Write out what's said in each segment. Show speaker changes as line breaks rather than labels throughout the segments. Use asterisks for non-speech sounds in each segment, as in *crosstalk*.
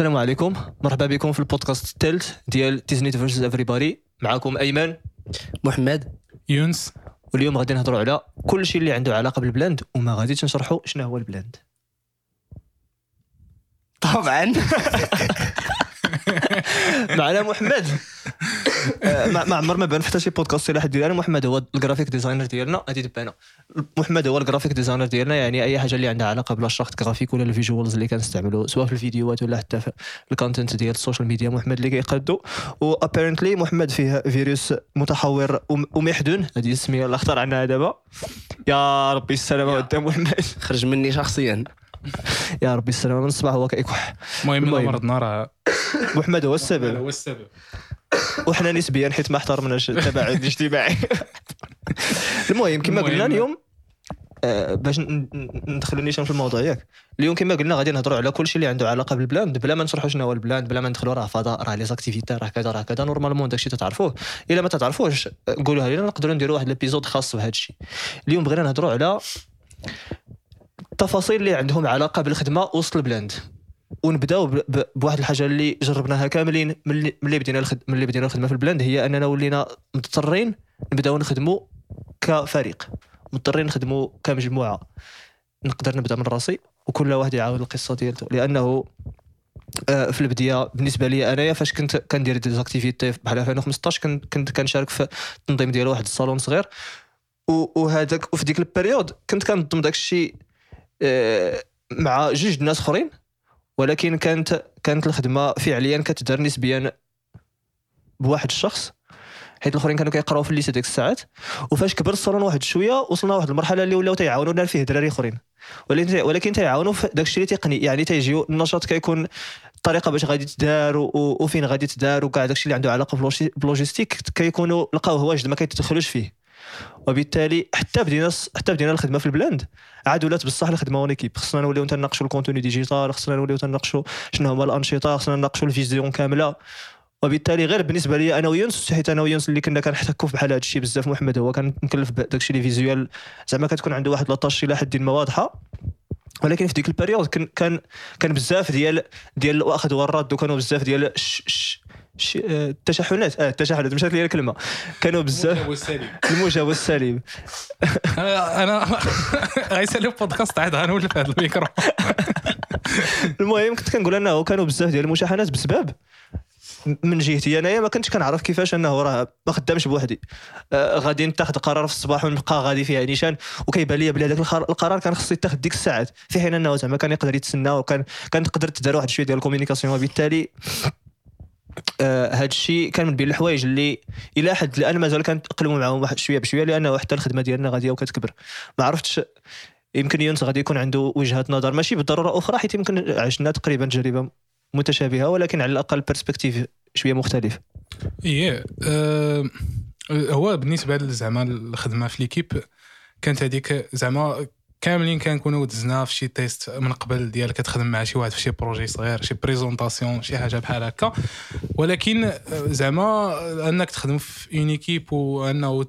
السلام عليكم. مرحبا بكم في البودكاست الثالث ديال design versus everybody معكم أيمن.
محمد.
يونس.
واليوم غادي نهضروا على كل شيء اللي عنده علاقة بالبلاند وما غاديش نشرحوا شنو هو البلاند
طبعا. *laughs*
معنا محمد. *laughs* ما عمر ما بان في حتى شي بودكاست إلى حد الان محمد هو ال graphic designer ديالنا. غادي تبان. محمد هو ال graphic designer ديالنا. يعني أي حاجة اللي عندها علاقة بال charte graphique ولا ال visuals اللي كنستعملوا سواء في الفيديوهات ولا حتى في ال content ديال ال social media محمد اللي كيقادو و apparently محمد فيه فيروس متحور وم- ومحدون هذه السميه اللي اختار عنها دابا. يا ربي السلامة قدام محمد.
خرج مني شخصيا.
يا ربي السلامة. من الصباح هو كيكح
المهم. مرضنا راه.
محمد هو السبب.
هو السبب.
وحنا نسبيا حيت ما احترمناش التباعد الاجتماعي. *laughs* المهم كما قلنا. اليوم آه، باش ندخلوا نيشان في الموضوع ياك. اليوم كما قلنا غادي نهضروا على كل شيء اللي عنده علاقة بالبلاند بلا ما نشرحوا شنو هو البلاند بلا ما ندخلوا راه فضاء راه les activités راه كذا راه كذا. normalement داكشي تتعرفوه. إلا ما تتعرفوش قولوها لنا نقدروا نديروا واحد ال épisode خاص بهذا الشيء. اليوم بغينا نهضروا على التفاصيل اللي عندهم علاقة بالخدمة وسط البلاند ونبداو بواحد الحاجة اللي جربناها كاملين ملي بدينا الخد... ملي بدينا الخدمة في البلاند هي أننا ولينا مضطرين نبداو نخدموا كفريق مضطرين نخدموا كمجموعة. نقدر نبدأ من راسي وكل واحد يعاود القصة ديالته لأنه آه، في البداية بالنسبة لي أنايا فاش كنت كندير des activités بحال 2015 كنت كنت كنشارك في التنظيم ديال واحد الصالون صغير. وهذاك وفي ديك ال période كنت كنظم داك الشيء آه، مع جوج ناس أخرين. ولكن كانت كانت الخدمة فعليا كتدار نسبيا بواحد الشخص حيت الآخرين كانوا كيقراو في lycée ديك الساعات. وفاش كبر الصالون واحد شوية وصلنا لواحد المرحلة اللي ولاو تيعاونونا فيه دراري آخرين. ولكن ولكن تيعاونوا في داك الشيء اللي تقني يعني تيجيو النشاط كيكون الطريقة باش غادي تدار وفين غادي تدار وكاع داك الشيء اللي عنده علاقة ب logi- ب logistique كيكونوا لقاوه واجد ما كيتدخلوش فيه. وبالتالي حتى بدينا حتى بدينا الخدمة في لبلاند عاد ولات بصح الخدمة en équipe خصنا نوليو تناقشوا الـ contenu digital خصنا نوليو تناقشوا شنو هما الأنشطة خصنا نناقشوا ال vision كاملة. وبالتالي غير بالنسبة لي أنا ويونس حيت أنا ويونس اللي كنا كنحتكوا في بحال هذا الشيء بزاف محمد هو كان مكلف بداك الشيء اللي visuel. زعما كتكون عنده واحد la tâche إلى حد ما واضحة. ولكن في ديك ال période كان كان كان بزاف ديال ديال الأخذ والرد وكانوا بزاف ديال ش ش التشحنات. آه التشحنات. مشات لي الكلمة. كانوا بزاف. الموجب والسالب *laughs*
أنا أنا *laughs* غيسالي البودكاست عاد غنولف هذا الميكرو. *laughs*
المهم كنت كنقول أنه كانوا بزاف ديال المشاحنات بسبب من جهتي أنايا ما كنتش كنعرف كيفاش أنه راه ما خدامش بوحدي. آه غادي نتاخذ قرار في الصباح ونبقى غادي فيها نيشان. وكيبان لي بلي هذاك القرار كان خصو يتاخذ ديك الساعات. في حين أنه زعما كان يقدر يتسنى وكان كان تقدر تدار واحد شوية ديال ال communication وبالتالي آه هاد الشيء كان من بين الحوايج اللي إلى حد الان مازال كنتقلبوا معاهم واحد شوية بشوية لأنه حتى الخدمة ديالنا غادية وكتكبر. ما عرفتش يمكن يونس غادي يكون عنده وجهة نظر ماشي بالضرورة أخرى حيت يمكن عشنا تقريبا تجربة متشابهة ولكن على الأقل perspective شوية مختلف.
إيه آه، هو بالنسبة زعما الخدمة في l'équipe كانت هذيك زعما كاملين كنكونوا دزنا في شي test من قبل ديال كتخدم مع شي واحد في شي projet صغير شي présentation شي حاجة بحال هكا. ولكن آه، زعما أنك تخدم في en équipe وانه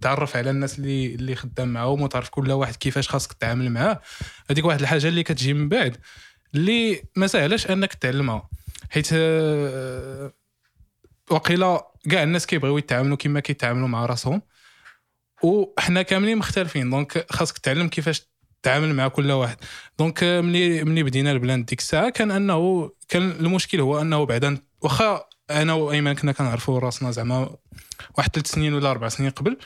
تعرف على الناس اللي اللي خدام معاهم وتعرف كل واحد كيفاش خاصك تتعامل معاه. هذيك واحد الحاجة اللي كتجي من بعد اللي ما سهلاش أنك تعلمها. حيت آه، وقيلا كاع الناس كيبغيو يتعاملوا كما كيتعاملوا مع راسهم. وحنا كاملين مختلفين. donc خاصك تعلم كيفاش تتعامل مع كل واحد. donc ملي ملي بدينا البلان ديك الساعة كان أنه كان المشكل هو أنه بعدا واخا أنا وايمن كنا كنعرفوا راسنا زعما واحد ثلاث سنين ولا أربع سنين قبل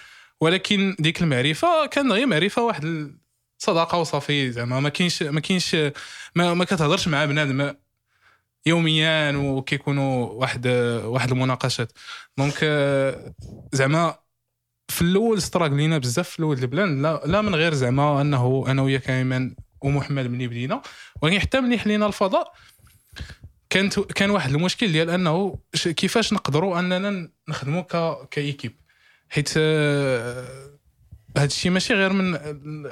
ولكن ديك المعرفة كان غير معرفة واحد الصداقة وصافي زعما. ما كاينش ما كاينش ما, ما كتهضرش مع بنادم يوميا وكيكونوا واحد واحد المناقشات. donc زعما في الأول struggle ينا بزاف في الأول البلان لا, لا من غير زعما أنه أنا وياك ايمن ومحمد ملي بدينا. ولكن حتى ملي حلينا الفضاء كانت كان واحد المشكل ديال أنه كيفاش نقدروا أننا نخدموا كإيكيب. حيت آه، هذا الشيء ماشي غير من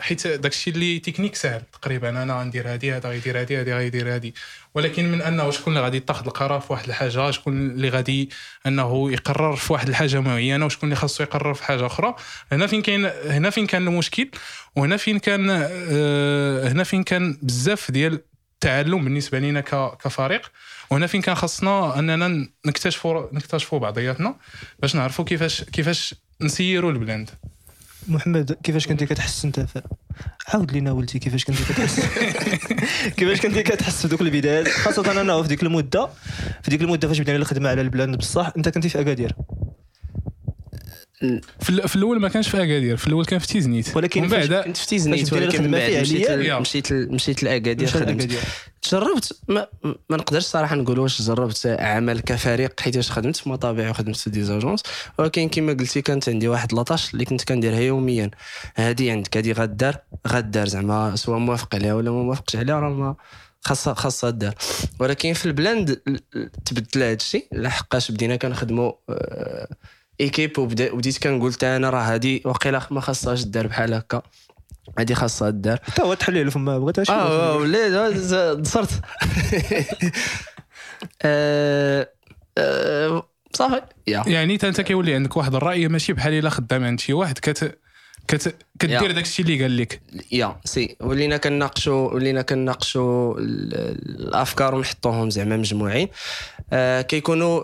حيت داك الشيء اللي تكنيك سهل تقريبا. أنا غندير هذه هذا غيدير هذه هذا غيدير هذه ولكن من أنه شكون اللي غادي يتخذ القرار في واحد الحاجة؟ شكون اللي غادي أنه يقرر في واحد الحاجة معينة؟ وشكون اللي خاصو يقرر في حاجة أخرى؟ هنا فين كاين هنا فين كان المشكل؟ وهنا فين كان آه، هنا فين كان بزاف ديال التعلم بالنسبة لنا كفريق؟ وهنا فين كان خاصنا أننا نكتشفوا نكتشفوا بعضياتنا باش نعرفوا كيفاش كيفاش نسيروا البلاند
محمد كيفاش كنتي كتحس أنت. عاود لينا ولتي كيفاش كنتي كتحس؟ *laughs* كيفاش كنتي كتحس في دوك البدايات؟ خاصة أنا في ديك المدة في ديك المدة فاش بدينا الخدمه على البلاند بصح أنت كنتي في أكادير.
في, ال- في الأول ما كانش في اكادير في الأول كان في تيزنيت.
ولكن فاش
بعد
كنت في تيزنيت ولكن من بعد مشيت مشيت مشيت لاكادير خدمت. جربت ما, ما نقدرش صراحة نقول واش جربت عمل كفريق حيت خدمت في مطابع وخدمت في des agences ولكن كما قلتي كانت عندي واحد la tâche اللي كنت كنديرها يوميا. هذه عندك هذه غادار غادار زعما سواء موافق عليها ولا ما موافقش عليها راه ما خاصها خاصها دار ولكن في البلاند تبدل هذا الشيء لحقاش بدينا كنخدموا آه، équipe وبدا بديت كنقول حتى أنا راه هذه وقيلا ما خاصهاش دار بحال هكا هذه خاصها دار
حتى هو تحليل فما بغيتهاش
آه ولي صرت آه، آه، صافي يا
يعني انت كيولي عندك واحد الراي ماشي بحال الا خدام عند شي واحد كت كت كدير. داك الشيء اللي قال لك.
يا سي. ولينا كناقشوا ولينا كناقشوا ال- الأفكار ونحطوهم زعما مجموعين. آه كيكونوا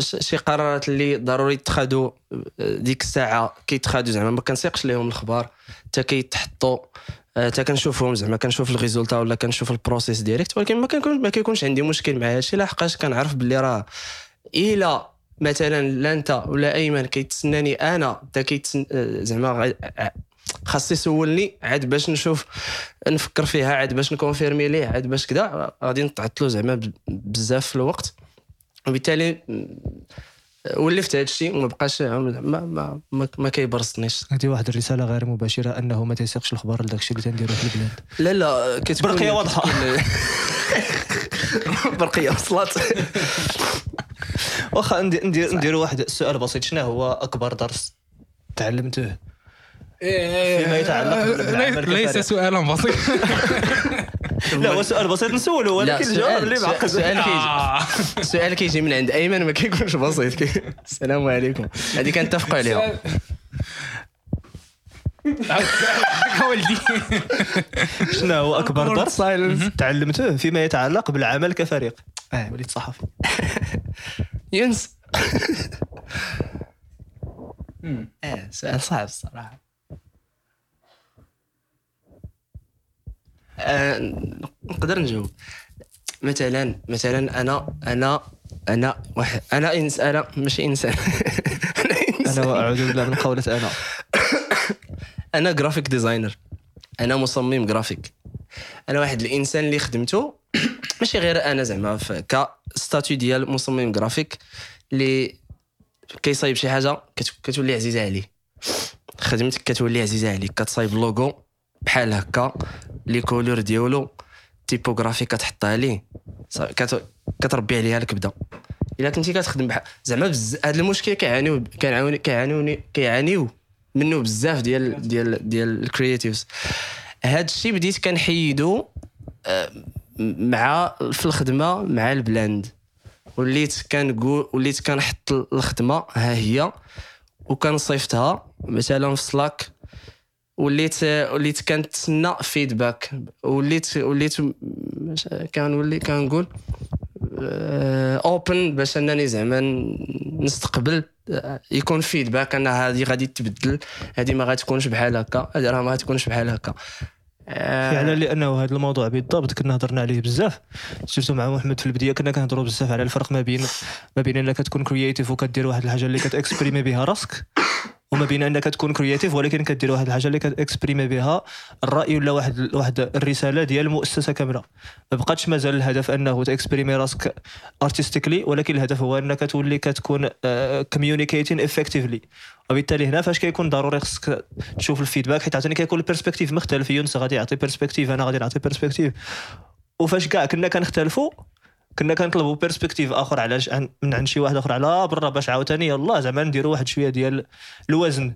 شي قرارات اللي ضروري يتخذوا آه، ديك الساعة كيتخذوا زعما ما كنسيقش ليهم الاخبار حتى كيتحطوا آه، حتى كنشوفهم زعما كنشوف ال résultat ولا كنشوف ال processus direct ولكن ما كنكون ما كيكونش عندي مشكل مع هادشي لحقاش كنعرف باللي راه الا مثلا لا أنت ولا ايمن كيتسناني أنا حتى كيتسن آه، زعما غا- خاص يسولني عاد باش نشوف نفكر فيها عاد باش نكونفيرمي ليه عاد باش كذا غادي نتعطلوا زعما بزاف في الوقت. وبالتالي ولفت هذا الشيء وما بقاش ما ما ما, ما كيبرصنيش.
هذه واحد الرسالة غير مباشرة أنه ما تيسيقش الخبر لداك الشيء اللي تنديرو في البلاد.
لا لا كتكون
برقية واضحة.
كتكون- *laughs* برقية وصلت.
واخا ندير ندير واحد السؤال بسيط. شنو هو أكبر درس تعلمته فيما يتعلق بالعمل
ليس. سؤالا بسيط *laughs*
لا هو سؤال بسيط نسولو ولكن
سؤال-
الجواب اللي معقد
سؤال كيجي.
آه.
السؤال كيجي من عند أيمن ما كيكونش بسيط. كي... السلام عليكم. هذه كنتفقوا عليها *laughs*
ولدي
شنو هو أكبر درس؟ تعلمته فيما يتعلق بالعمل كفريق. آه وليت صحفي.
يونس *laughs* آه سؤال صعب الصراحة. آه، نقدر نجاوب. مثلا مثلا أنا أنا أنا واحد. أنا انسان أنا ماشي إنسان. *laughs* أنا إنسان.
أنا أعوذ بالله من قولة أنا. *coughs*
أنا graphic designer أنا مصمم جرافيك أنا واحد الإنسان اللي خدمته. *coughs* ماشي غير أنا زعما ك statut ديال مصمم جرافيك اللي كيصايب شي حاجة كت- كتولي عزيزة عليه. خدمتك كتولي عزيزة عليك. كتصايب لوغو بحال هكا les couleurs ديالو typographie كتحطها ليه. كتربي عليها الكبدة. إلا كنتي كتخدم بحال زعما بز... هذا المشكل كيعانيو كيعانيو كيعانيو منه بزاف ديال ديال ديال ال creatives هذا الشيء بديت كنحيدو آه، مع في الخدمة مع ال Blend. وليت كنقول وليت كنحط الخدمة ها هي وكنصيفطها. مثلا في Slack وليت وليت كنتسنى feedback وليت وليت كنولي كنقول open باش أنني زعما نستقبل آه، يكون feedback أن هذه غادي تبدل هذه ما غاتكونش بحال هكا هذه راه ما غاتكونش بحال هكا. آه،
فعلا لأنه هذا الموضوع بالضبط كنا هضرنا عليه بزاف. surtout مع محمد في البداية كنا كنهضروا بزاف على الفرق ما بين ما بين انك تكون creative وكدير واحد الحاجة اللي كتاكسبريمي بها راسك. وما بين أنك تكون creative ولكن كدير واحد الحاجة اللي كتاكسبريمي بها. الرأي ولا واحد واحد الرسالة ديال المؤسسه كاملة؟ ما بقاتش مازال الهدف أنه تاكسبريمي راسك artistically ولكن الهدف هو أنك تولي كتكون communicating effectively وبالتالي هنا فاش كيكون ضروري خصك تشوف ال feedback حيت عاوتاني كيكون ال perspective مختلف يونس غادي يعطي perspective أنا غادي نعطي perspective وفاش كاع كنا كنختلفوا كنا كنطلبوا perspective آخر على من عند شي واحد آخر على برا باش عاوتاني يلا زعما نديروا واحد شوية ديال الوزن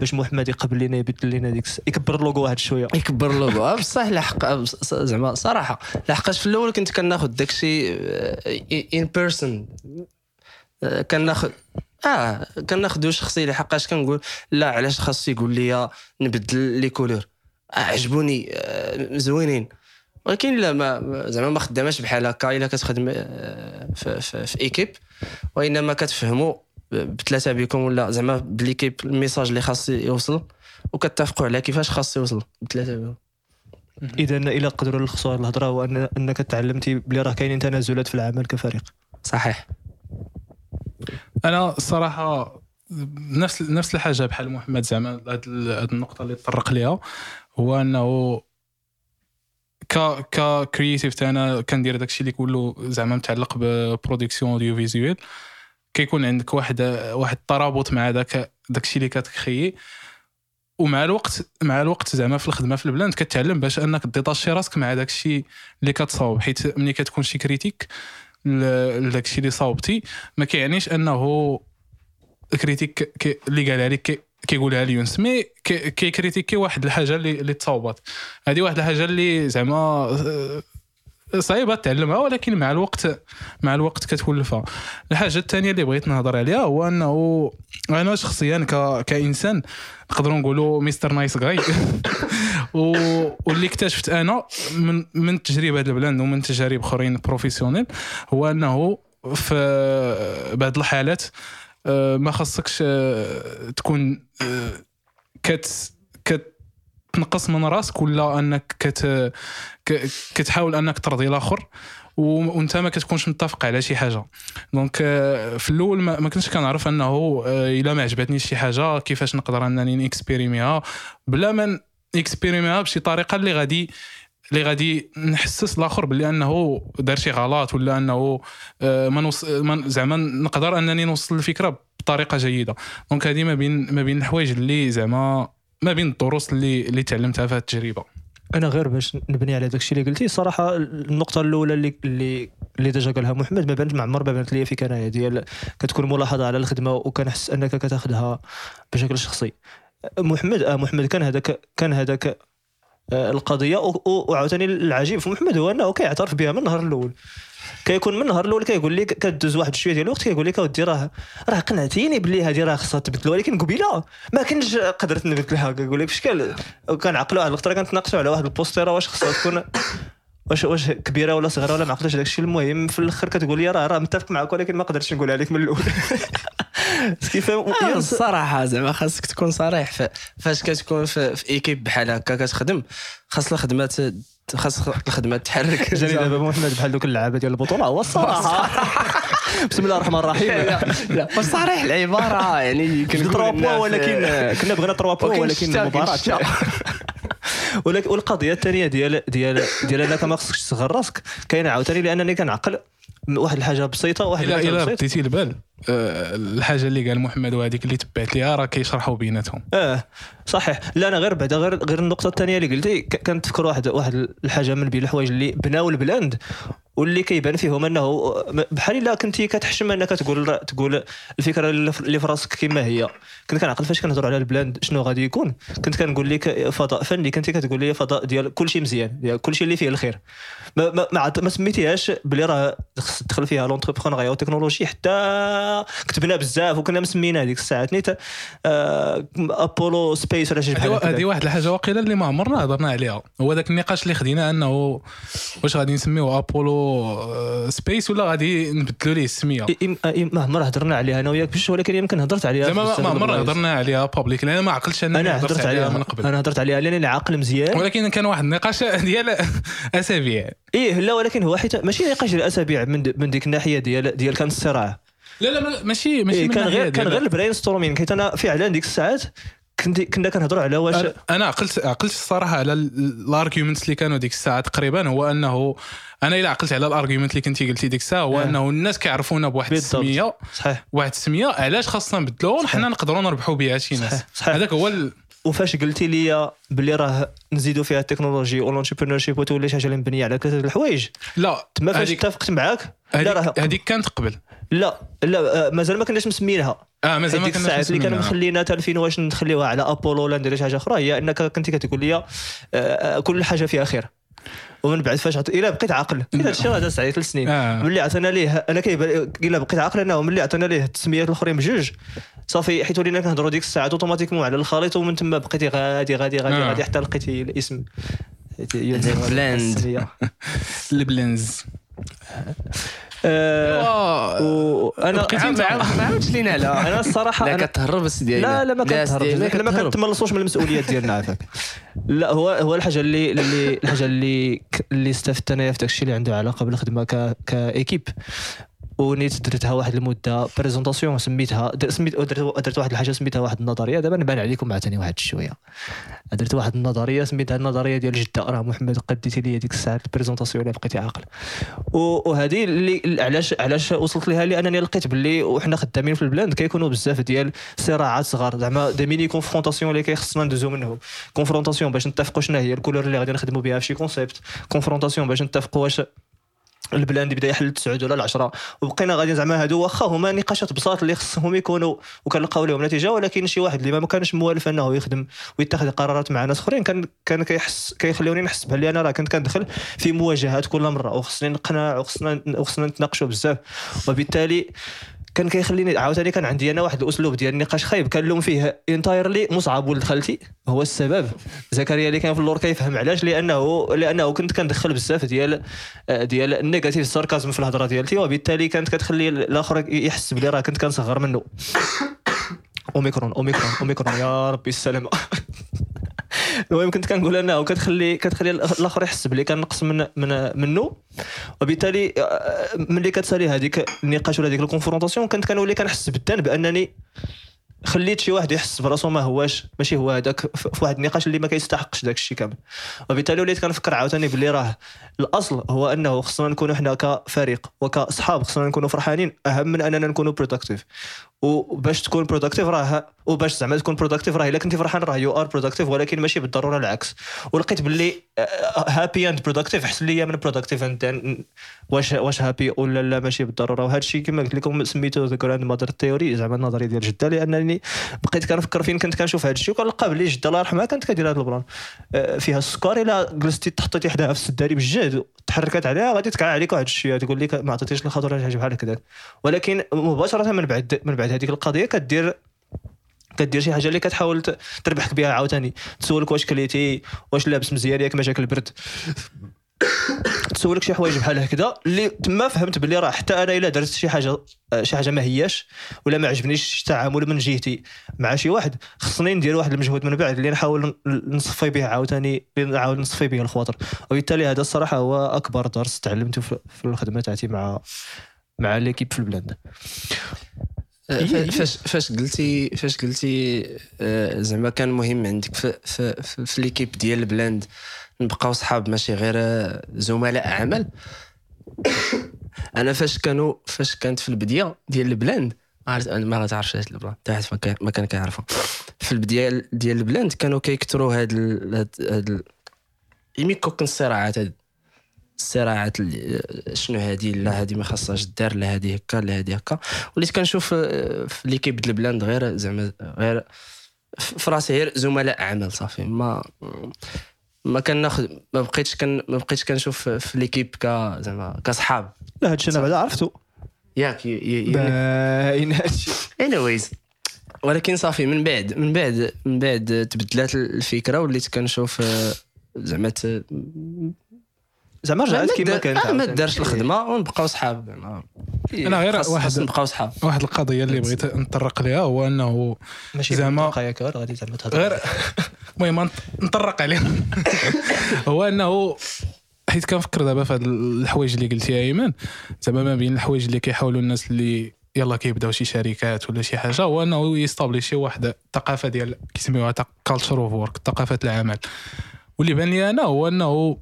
باش محمد يقبل لنا يبدل لنا ديك يكبر اللوغو واحد شوية.
يكبر اللوغو. آه، *laughs* بصح لحق آه، زعما صراحة لحقاش في الأول كنت كناخذ داكشي en personne كناخذ آه كناخذو شخصي لحقاش كنقول لا علاش خاص يقول لي نبدل لي couleur آه عجبوني آه زوينين. ولكن لا ما ما- زعما ما خداماش بحال هكا. إلا كتخدم آه، في, في, في équipe وإنما كتفهموا بثلاثة بكم ولا زعما ب l'équipe ال message اللي خاص يوصل وكتفقوا على كيفاش خاص يوصل بثلاثة بكم.
اذا إلى قدروا نلخصوا هذه الهضرة هو أنك تعلمتي بلي راه كاينين تنازلات في العمل كفريق.
صحيح.
أنا الصراحه نفس نفس الحاجة بحال محمد زعما. هاد النقطة اللي تطرق ليها هو أنه ك ك creative أنا كندير داكشي اللي كله زعما متعلق ب production audiovisuelle كيكون عندك واحد واحد الترابط مع داك داكشي اللي كتكريي. ومع الوقت مع الوقت زعما في الخدمة في ال Blend كتعلم باش أنك ديتاشي راسك مع داكشي اللي كتصاوب. حيت ملي كتكون شي critique لداكشي اللي صاوبتي ما كيعنيش أنه critique كي- اللي قالها لك كي- كيقولها ليونس mais كي- كيكريتيكي واحد الحاجة اللي اللي تصاوبات. هذه واحد الحاجة اللي زعما آه، صعيبة تعلمها ولكن مع الوقت مع الوقت كتولفها. الحاجة الثانية اللي بغيت نهضر عليها هو أنه أنا شخصيا ك... كإنسان نقدروا نقولوا Mister Nice Guy *laughs* و... واللي اكتشفت أنا من من التجربه هذا ال Blend ومن تجارب أخرين professionnels هو أنه في بعض الحالات ما خصكش آه، تكون آه، كت كتنقص من راسك ولا أنك كت كتحاول أنك ترضي الآخر وأنت ما كتكونش متفق على شي حاجة. donc في الأول ما كنتش كنعرف أنه إلا ما عجبتنيش شي حاجة كيفاش نقدر أنني نكسبيريميها. بلا ما نكسبيريميها بشي طريقة اللي غادي اللي غادي نحسس الآخر بلي أنه دار شي غلط ولا أنه آه، ما زعما نقدر أنني نوصل الفكرة بطريقة جيدة. donc هذه ما بين ما بين الحوايج اللي زعما ما بين الدروس اللي اللي تعلمتها في هذه التجربة.
أنا غير باش نبني على داكشي اللي قلتي صراحة النقطة الأولى اللي اللي اللي déjà قالها محمد ما بانت مع عمر ما بانت لي في كناية. ديال كتكون ملاحظة على الخدمة وكنحس أنك كتاخذها بشكل شخصي. محمد آه محمد كان هذاك كان هذاك القضية وعاوتاني العجيب في محمد هو أنه كيعترف بها من النهار الأول. كيكون من النهار الأول كيقول لك كدوز واحد شوية ديال الوقت كيقول لك اودي راه راه قنعتيني بلي هذه راه خصها تبدل ولكن قبيلة. ما كنتش قدرت نبدلها كيقول لك بشكل كنعقلوا واحد الوقت كنتناقشوا على واحد البوستيرة واش خصها تكون واش واش كبيرة ولا صغيرة ولا ما عقلتش داك الشيء المهم في الأخر كتقول لي راه راه متفق معك ولكن ما قدرتش نقولها لك من الأول. *laughs* كيف
آه، الصراحه زعما خاصك تكون صريح فاش كتكون في, في ايكيب بحال هكا كتخدم خاص الخدمة خاص الخدمة تحرك. *laughs*
جاني دابا محمد بحال دوك اللعابه ديال البطولة هو الصراحه *laughs* *laughs* بسم الله الرحمن الرحيم.
لا صريح العبارة يعني
كنا
كنقول
بوا ولكن كنا بغينا تروا بوا
وكاين
ولكن المباراة. والقضية الثانية ديال ديال ديال انك ما خصكش تصغر راسك كاينة عاوتاني لأنني كنعقل واحد الحاجة بسيطة واحد
الا
الحاجة
إلا
بسيطة.
رديتي البال. آه، الحاجة اللي قال محمد وهذيك اللي تبعت ليها راه كيشرحوا بيناتهم.
آه صحيح. لا أنا غير بعدا غير غير النقطة الثانية اللي قلتي كنتفكر واحد واحد الحاجة من بين الحوايج اللي بناو البلاند واللي كيبان فيهم أنه بحال إلا كنتي كتحشم أنك تقول تقول الفكرة اللي في راسك كما هي. كنت كنعقل فاش كنهضروا على ال Blend شنو غادي يكون؟ كنت كنقول لك فضاء فني كنتي كتقول لي فضاء ديال كل شيء مزيان ديال كل شيء اللي فيه الخير. ما ما, ما, ما سميتيهاش بلي راه خص تدخل فيها l'entrepreneuriat والتكنولوجي حتى كتبنا بزاف وكنا مسمينا هذيك الساعات نيت آه Apollo Space ولا شي بحال
هذه واحد الحاجة واقيلا اللي ما عمرنا هضرنا عليها. هو ذاك النقاش اللي خدينا أنه واش غادي نسميوه ابولو آه، Space ولا غادي نبدلوا ليه
السمية؟ ما عمر هضرنا عليها أنا وياك بش ولكن يمكن هضرت عليها
زعما ما- عمرنا. هضرنا عليها public لأن ما عقلتش
أنا
هضرت
عليها
من قبل.
أنا هضرت عليها لانني عاقل مزيان.
ولكن كان واحد النقاش *laughs* ديال أسابيع.
إيه لا ولكن هو حيت ماشي نقاش الأسابيع من من ديك الناحية ديال ديال كان الصراع.
لا لا ما- ماشي ماشي
إيه كان غير كان غير ال brainstorming حيت أنا فعلا ديك الساعات كنت كنا كنهضروا على واش
أنا عقلت عقلت الصراحة على ال arguments اللي كانوا ديك الساعة تقريبا. هو أنه أنا إلا عقلت على ال argument اللي كنتي قلتي ديك الساعة هو
آه.
أنه الناس كيعرفونا بواحد. السمية.
صحيح.
واحد السمية. علاش خاصنا نبدلوهم. حنا نقدروا نربحوا بها شي ناس. هذاك هو ال...
وفاش قلتي لي باللي راه نزيدوا فيها ال technology وال entrepreneurship وتولي شي حاجة اللي مبنيه على ثلاثة الحوايج.
لا
تما فاش اتفقت معاك؟ لا راه
هذيك كانت قبل.
لا لا آه، مازال ما كناش مسمينها.
آه مازال ما كناش
الساعات اللي كانوا. مخلينا حتى الفين واش نخليوها على أبولو ولا ندير شي حاجة أخرى هي إنك كنتي كتقول لي آه، آه، كل حاجة فيها خير. ومن بعد فاش. إلا بقيت عاقل حيت هذا الشيء هذا سعيد ثلاث سنين
آه.
ملي عطينا ليه أنا كيبان إلا بقيت عاقل انه ملي عطينا ليه التسميات الأخرين بجوج صافي حيت ولينا كنهضروا ديك الساعات automatiquement على الخليط ومن تما بقيتي غادي غادي غادي
آه.
غادي حتى لقيتي الاسم
البلاند.
البلاند *laughs*
آه، وأنا
بقيتي انت
ما عاودش لينا لا
أنا الصراحة
لا كتهرب السي ديالنا
لا لا ما
لا،
كنتهربش لكن ما. كنتملصوش من المسؤوليات ديالنا عافاك *laughs* لا هو هو الحاجة اللي اللي الحاجة اللي اللي استفدت انايا في داك الشيء اللي عنده علاقة بالخدمة ك ك équipe. ونيت درتها واحد المدة présentation سميتها سميت درت درت واحد الحاجة سميتها واحد النظرية. دابا نبان عليكم عاوتاني واحد شوية. درت واحد النظرية سميتها النظرية ديال جدة. راه محمد قديتي لي ديك الساعة ال présentation اللي بقيتي عاقل. وهذه اللي علاش علاش وصلت لها؟ لأنني لقيت باللي وحنا خدامين في البلاند كيكونوا بزاف ديال صراعات صغار. زعما des mini confrontations اللي كيخصنا ندوزو منهم. confrontation باش نتفقوا شنو هي ال couleur اللي غادي نخدموا بها في شي concept confrontation باش نتفقوا واش البلاند بدا يحل التسعود ولا العشرة. وبقينا غادي زعما هادو واخا هما نقاشات بساط اللي خصهم يكونوا وكنلقاو لهم نتيجة ولكن شي واحد اللي ما كانش موالف أنه يخدم ويتخذ قرارات مع ناس أخرين كان كان كيحس كيخليوني نحس بلي أنا راه كنت كندخل في مواجهات كل مرة وخصني نقنع وخصنا وخصنا نتناقشوا بزاف. وبالتالي كان كيخليني عاوتاني كان عندي أنا واحد الأسلوب ديال النقاش خايب. كنلوم فيه entirely مصعب ولد خالتي. هو السبب. زكريا اللي كان في اللور كيفهم علاش؟ لأنه لأنه كنت كندخل بزاف ديال ديال ال negative sarcasm في الهضرة ديالتي وبالتالي كانت كتخلي الآخر يحس بلي راه كنت كنصغر منه. أوميكرون أوميكرون أوميكرون يا ربي السلامة. *laughs* المهم كنت كنقول أنه كتخلي كتخلي الآخر يحس بلي كنقص من من منه. وبالتالي آه، ملي كتسالي هذيك النقاش ولا هذيك ال confrontation كنت كنولي كنحس بالذنب انني خليت شي واحد يحس براسو ما هواش ماشي هو هذاك في واحد النقاش اللي ما كيستحقش داك الشيء كامل. وبالتالي وليت كنفكر عاوتاني باللي راه الأصل هو أنه خصنا نكونوا حنا كفريق وكأصحاب خصنا نكونوا فرحانين. أهم من أننا نكونوا productive وباش تكون productive راه وباش زعما تكون productive راه إلا كنتي فرحان راه you are productive ولكن ماشي بالضرورة العكس. ولقيت باللي happy and productive احسن ليا من productive and واش واش happy ولا لا ماشي بالضرورة. وهذا الشيء كما قلت لكم سميتو the grandmother theory زعما النظرية ديال جدة لأنني بقيت كنفكر فين كنت كنشوف هذا الشيء وكنلقى باللي جدة الله يرحمها كانت كدير هذا ال plan. آه، فيها السكر إلا جلستي تحطيتي حداها في السداري بالجهد تحركت عليها غادي تكع عليك واحد الشيء تقول لك ما عطيتيش حاجة بحال هكذاك ولكن مباشرة من بعد من بعد هذيك القضية كدير كدير شي حاجة اللي كتحاول تربحك بها عاوتاني. تسولك واش كليتي واش لابس مزيان ياك جاك البرد. تسولك شي حوايج بحال هكذا اللي تما فهمت باللي راه حتى أنا إلا درت شي حاجة شي حاجة ما هياش ولا ما عجبنيش شي تعامل من جهتي مع شي واحد خصني ندير واحد المجهود من بعد اللي نحاول نصفي به عاوتاني اللي نحاول نصفي به الخواطر. وبالتالي هذا الصراحة هو أكبر درس تعلمته في الخدمة تاعتي مع مع l'équipe في
البلاند. فاش فاش قلتي فاش قلتي آه، زعما كان مهم عندك في في في, في l'équipe ديال البلاند نبقاو صحاب ماشي غير آه، زملاء عمل. *coughs* أنا فاش كانوا فاش كانت في البداية ديال البلاند ما غتعرفش هاد ال plan حتى واحد ما كان- كيعرفها *coughs* في البداية ديال البلاند كانوا كيكثروا هاد هاد يميكو كان الصراعات هاد الصراعات شنو هادي لا هادي ما خاصهاش دار لا هادي هكا لا هادي هكا. وليت كنشوف آه، في l'équipe ديال البلاند غير زعما غير في راسي غير زملاء عمل صافي. ما ما كناخذ ما بقيتش كن ما بقيتش كنشوف في ليكيب ك زعما كصحاب.
لا هادشي أنا بعدا عرفتو
ياك
باين هادشي.
Anyways. ولكن صافي من بعد من بعد من بعد تبدلات الفكرة وليت كنشوف آه، زعما
زعما رجعت
ما
كيما كانت
ما. دارش الخدمة ونبقاو صحاب زعما.
أنا غير واحد
نبقاو صحاب.
واحد القضية اللي بغيت نطرق ليها هو إنه
ماشي
زعما-
غادي زعما تهضر.
غير المهم نط- نطرق عليه *laughs* هو إنه حيت كنفكر دابا في هاد الحوايج اللي قلتيها ايمن زعما ما بين الحوايج اللي كيحاولوا الناس اللي يلا كيبداو شي شركات ولا شي حاجة هو إنه ي establish ي واحد الثقافه ديال كيسميوها culture of work ثقافة العمل. واللي بان لي أنا هو إنه